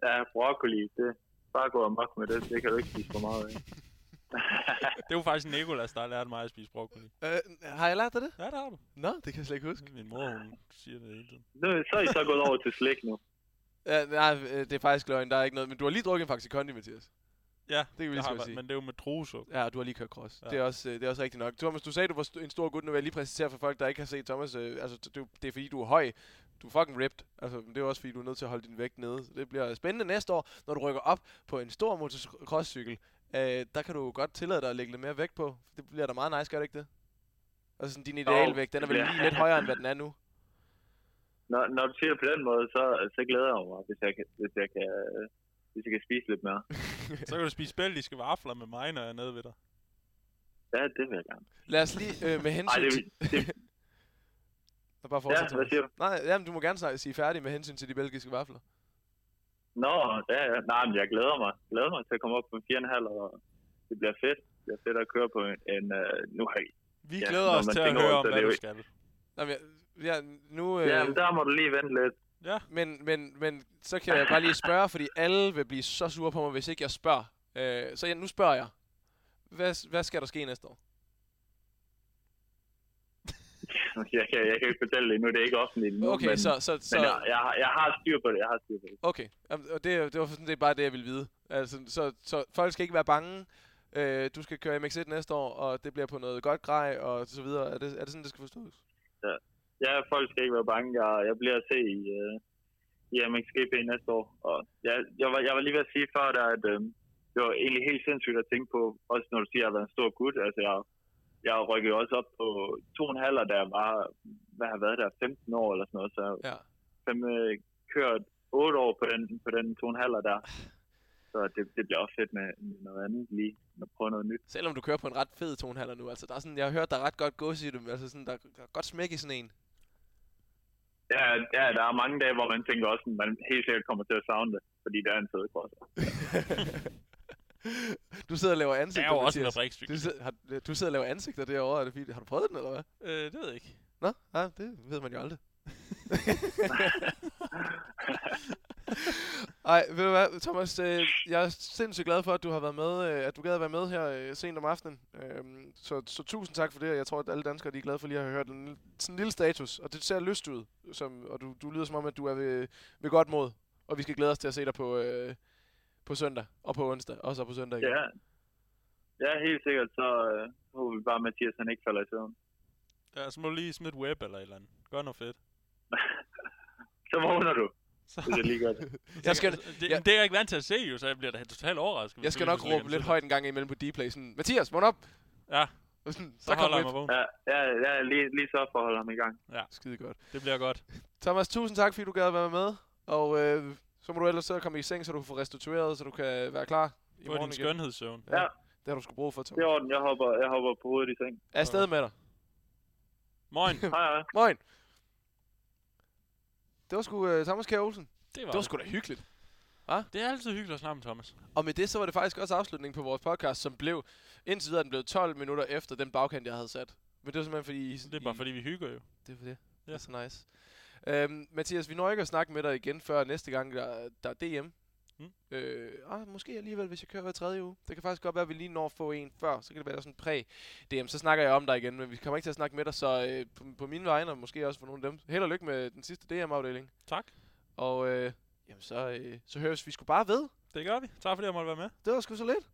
D: ja, broccoli, det bare gå amok med det, det kan du ikke spise for meget af.
B: Det jo faktisk Nikolas, der har lært mig at spise broccoli.
A: Øh, har jeg lært dig det?
B: Ja, det har du.
A: Nå, det kan jeg slet ikke huske.
B: Min mor, hun siger det hele tiden.
D: nu, så er I så gået over til slik nu.
A: Ja, nej, øh, det er faktisk løgn. Der er ikke noget. Men du har lige drukket en Faxi Kondi, Mathias.
B: Ja,
A: Det kan vi lige sige.
B: men det er jo med druesukker.
A: Ja, du har lige kørt cross. Ja. Det, er også, øh, det er også rigtigt nok. Thomas, du sagde, du var st- en stor gut. Nu vil jeg lige præcisere for folk, der ikke har set Thomas. Øh, altså, det, det, det er fordi, du er høj. Du er fucking ripped. Altså, det er også fordi, du er nødt til at holde din vægt nede. Så det bliver spændende næste år, når du rykker op på en stor motocrosscykel. Øh, der kan du godt tillade dig at lægge lidt mere vægt på. Det bliver da meget nice, gør det ikke det? Altså, sådan, din idealvægt, den er vel
D: det
A: lige lidt højere, end hvad den er nu.
D: Når, når du siger det på den måde, så, så glæder jeg mig, hvis jeg kan, hvis jeg kan, hvis jeg kan spise lidt mere.
B: Så kan du spise belgiske vafler med mig, når jeg er nede ved dig.
D: Ja, det vil jeg gerne.
A: Lad os lige øh, med
D: Ej,
A: hensyn
D: det,
A: til...
D: det,
A: Nå, bare
D: ja,
A: fortsæt,
D: hvad
A: Thomas.
D: siger du?
A: Nej, jamen, du må gerne sige- sige færdig med hensyn til de belgiske vafler.
D: Nå, ja, ja. Nej, men jeg glæder mig. Glæder mig til at komme op på 4,5, og det bliver fedt. Det bliver fedt at køre på en... en uh, nu har.
B: Vi
D: Ja,
B: glæder os til at høre om,
D: det,
B: hvad du skal.
A: Jamen, ja, nu... Øh,
D: Ja, men der må du lige vente lidt.
B: Ja,
A: Men, men, men så kan jeg bare lige spørge, fordi alle vil blive så sure på mig, hvis ikke jeg spørger. Øh, så jeg, nu spørger jeg. Hvad, hvad skal der ske næste år?
D: Jeg kan, jeg kan ikke fortælle det endnu. Det er ikke offentligt endnu.
A: Okay,
D: men,
A: så... så, så
D: men jeg, jeg, har- jeg har styr på det. Jeg har styr på det.
A: okay, og det, det var sådan set bare det, jeg ville vide. Altså, så, så folk skal ikke være bange. Øh, du skal køre MX1 næste år, og det bliver på noget godt grej, og så videre. Er det, er det sådan, det skal forstås?
D: Ja, folk skal ikke være bange. Jeg, jeg bliver at se i, uh, i MXGP næste år. Og jeg, jeg, var, jeg var lige ved at sige før, der, at øh, det var egentlig helt sindssygt at tænke på, også når du siger, at jeg har været en stor gut. Altså, jeg, jeg rykkede også op på to og en halv, jeg var, hvad har været der, 15 år eller sådan noget. Så jeg
A: Ja.
D: fem, øh, kørt 8 år på den, på den to og en halv der. Så det, det bliver også fedt med, med noget andet lige, at prøve noget nyt.
A: Selvom du kører på en ret fed tonehaller nu. Altså, der er sådan, jeg har hørt, der er ret godt gås i det. Altså, sådan, der, der er godt smæk i sådan en.
D: Ja, ja, der er mange dage, hvor man tænker også, at man helt sikkert kommer til at savne det, fordi det er en fed cross.
A: du sidder og laver
B: det
A: ansigter,
B: er jo også en.
A: Du sidder, har, du sidder og laver ansigter derovre. Er det fint? Har du prøvet den, eller hvad?
B: Øh, det ved jeg ikke.
A: Nå, ja, det ved man jo aldrig. Ej, ved du hvad, Thomas, øh, jeg er sindssygt glad for, at du har været med, øh, at du gad at være med her øh, sent om aftenen. Øhm, så, så tusind tak for det, og jeg tror, at alle danskere de er glade for lige at have hørt en, lille- sådan en lille status, og det ser lyst ud, som, og du, du lyder som om, at du er ved, ved godt mod, og vi skal glæde os til at se dig på, øh, på søndag, og på onsdag, og så på søndag igen.
D: Ja, ja helt sikkert, så øh, håber vi bare, at Mathias han ikke falder i søvn.
B: Ja, så må du lige smide web eller et eller andet. Gør noget fedt.
D: Så vågner du,
B: Så,
D: hvis jeg lige gør det.
A: Jeg skal-
B: det,
A: jeg-
B: det er jeg ikke vant til at se, jo, så jeg bliver da totalt overrasket.
A: Jeg skal nok råbe lidt højt en gang imellem på Dplay, sådan, Mathias, vågn op!
B: Ja, så,
A: så
B: holder jeg mig vågen.
D: Ja, ja, ja lige, lige så for at holde ham i gang.
A: Skide godt.
B: Det bliver godt.
A: Thomas, tusind tak, fordi du gad at være med. Og øh, så må du ellers så komme i seng, så du kan få restitueret, så du kan være klar i
B: Få
A: morgen
B: din
A: igen.
B: skønhedssøvn.
A: Ja.
D: Ja.
A: Det har du sgu brug for,
D: Det er orden, jeg hopper, jeg hopper på hovedet i seng.
A: Er afsted med dig.
B: Moin.
D: Hej, hej.
A: Moin. Det var sgu uh, Thomas K. Olsen.
B: Det var,
A: Det var sgu da hyggeligt.
B: Det er altid hyggeligt at snakke med Thomas.
A: Og med det, så var det faktisk også afslutningen på vores podcast, som blev, indtil videre er den blev 12 minutter efter den bagkant, jeg havde sat. Men det var simpelthen fordi... I,
B: Det er bare fordi, vi hygger jo.
A: Det er for det.
B: Ja.
A: Det er så nice. Øhm, Mathias, vi når ikke at snakke med dig igen før næste gang, der, der er DM.
B: Mm.
A: Øh, ah, måske alligevel, hvis jeg kører hver tredje uge. Det kan faktisk godt være, at vi lige når at få en før. Så kan det være sådan præ-DM. Så snakker jeg om dig igen, men vi kommer ikke til at snakke med dig. Så øh, på, på mine vegne, og måske også for nogle af dem. Held og lykke med den sidste DM-afdeling.
B: Tak.
A: Og øh, jamen så, øh, så høres vi sgu bare ved.
B: Det gør vi. Tak fordi jeg måtte være med.
A: Det var sgu så lidt.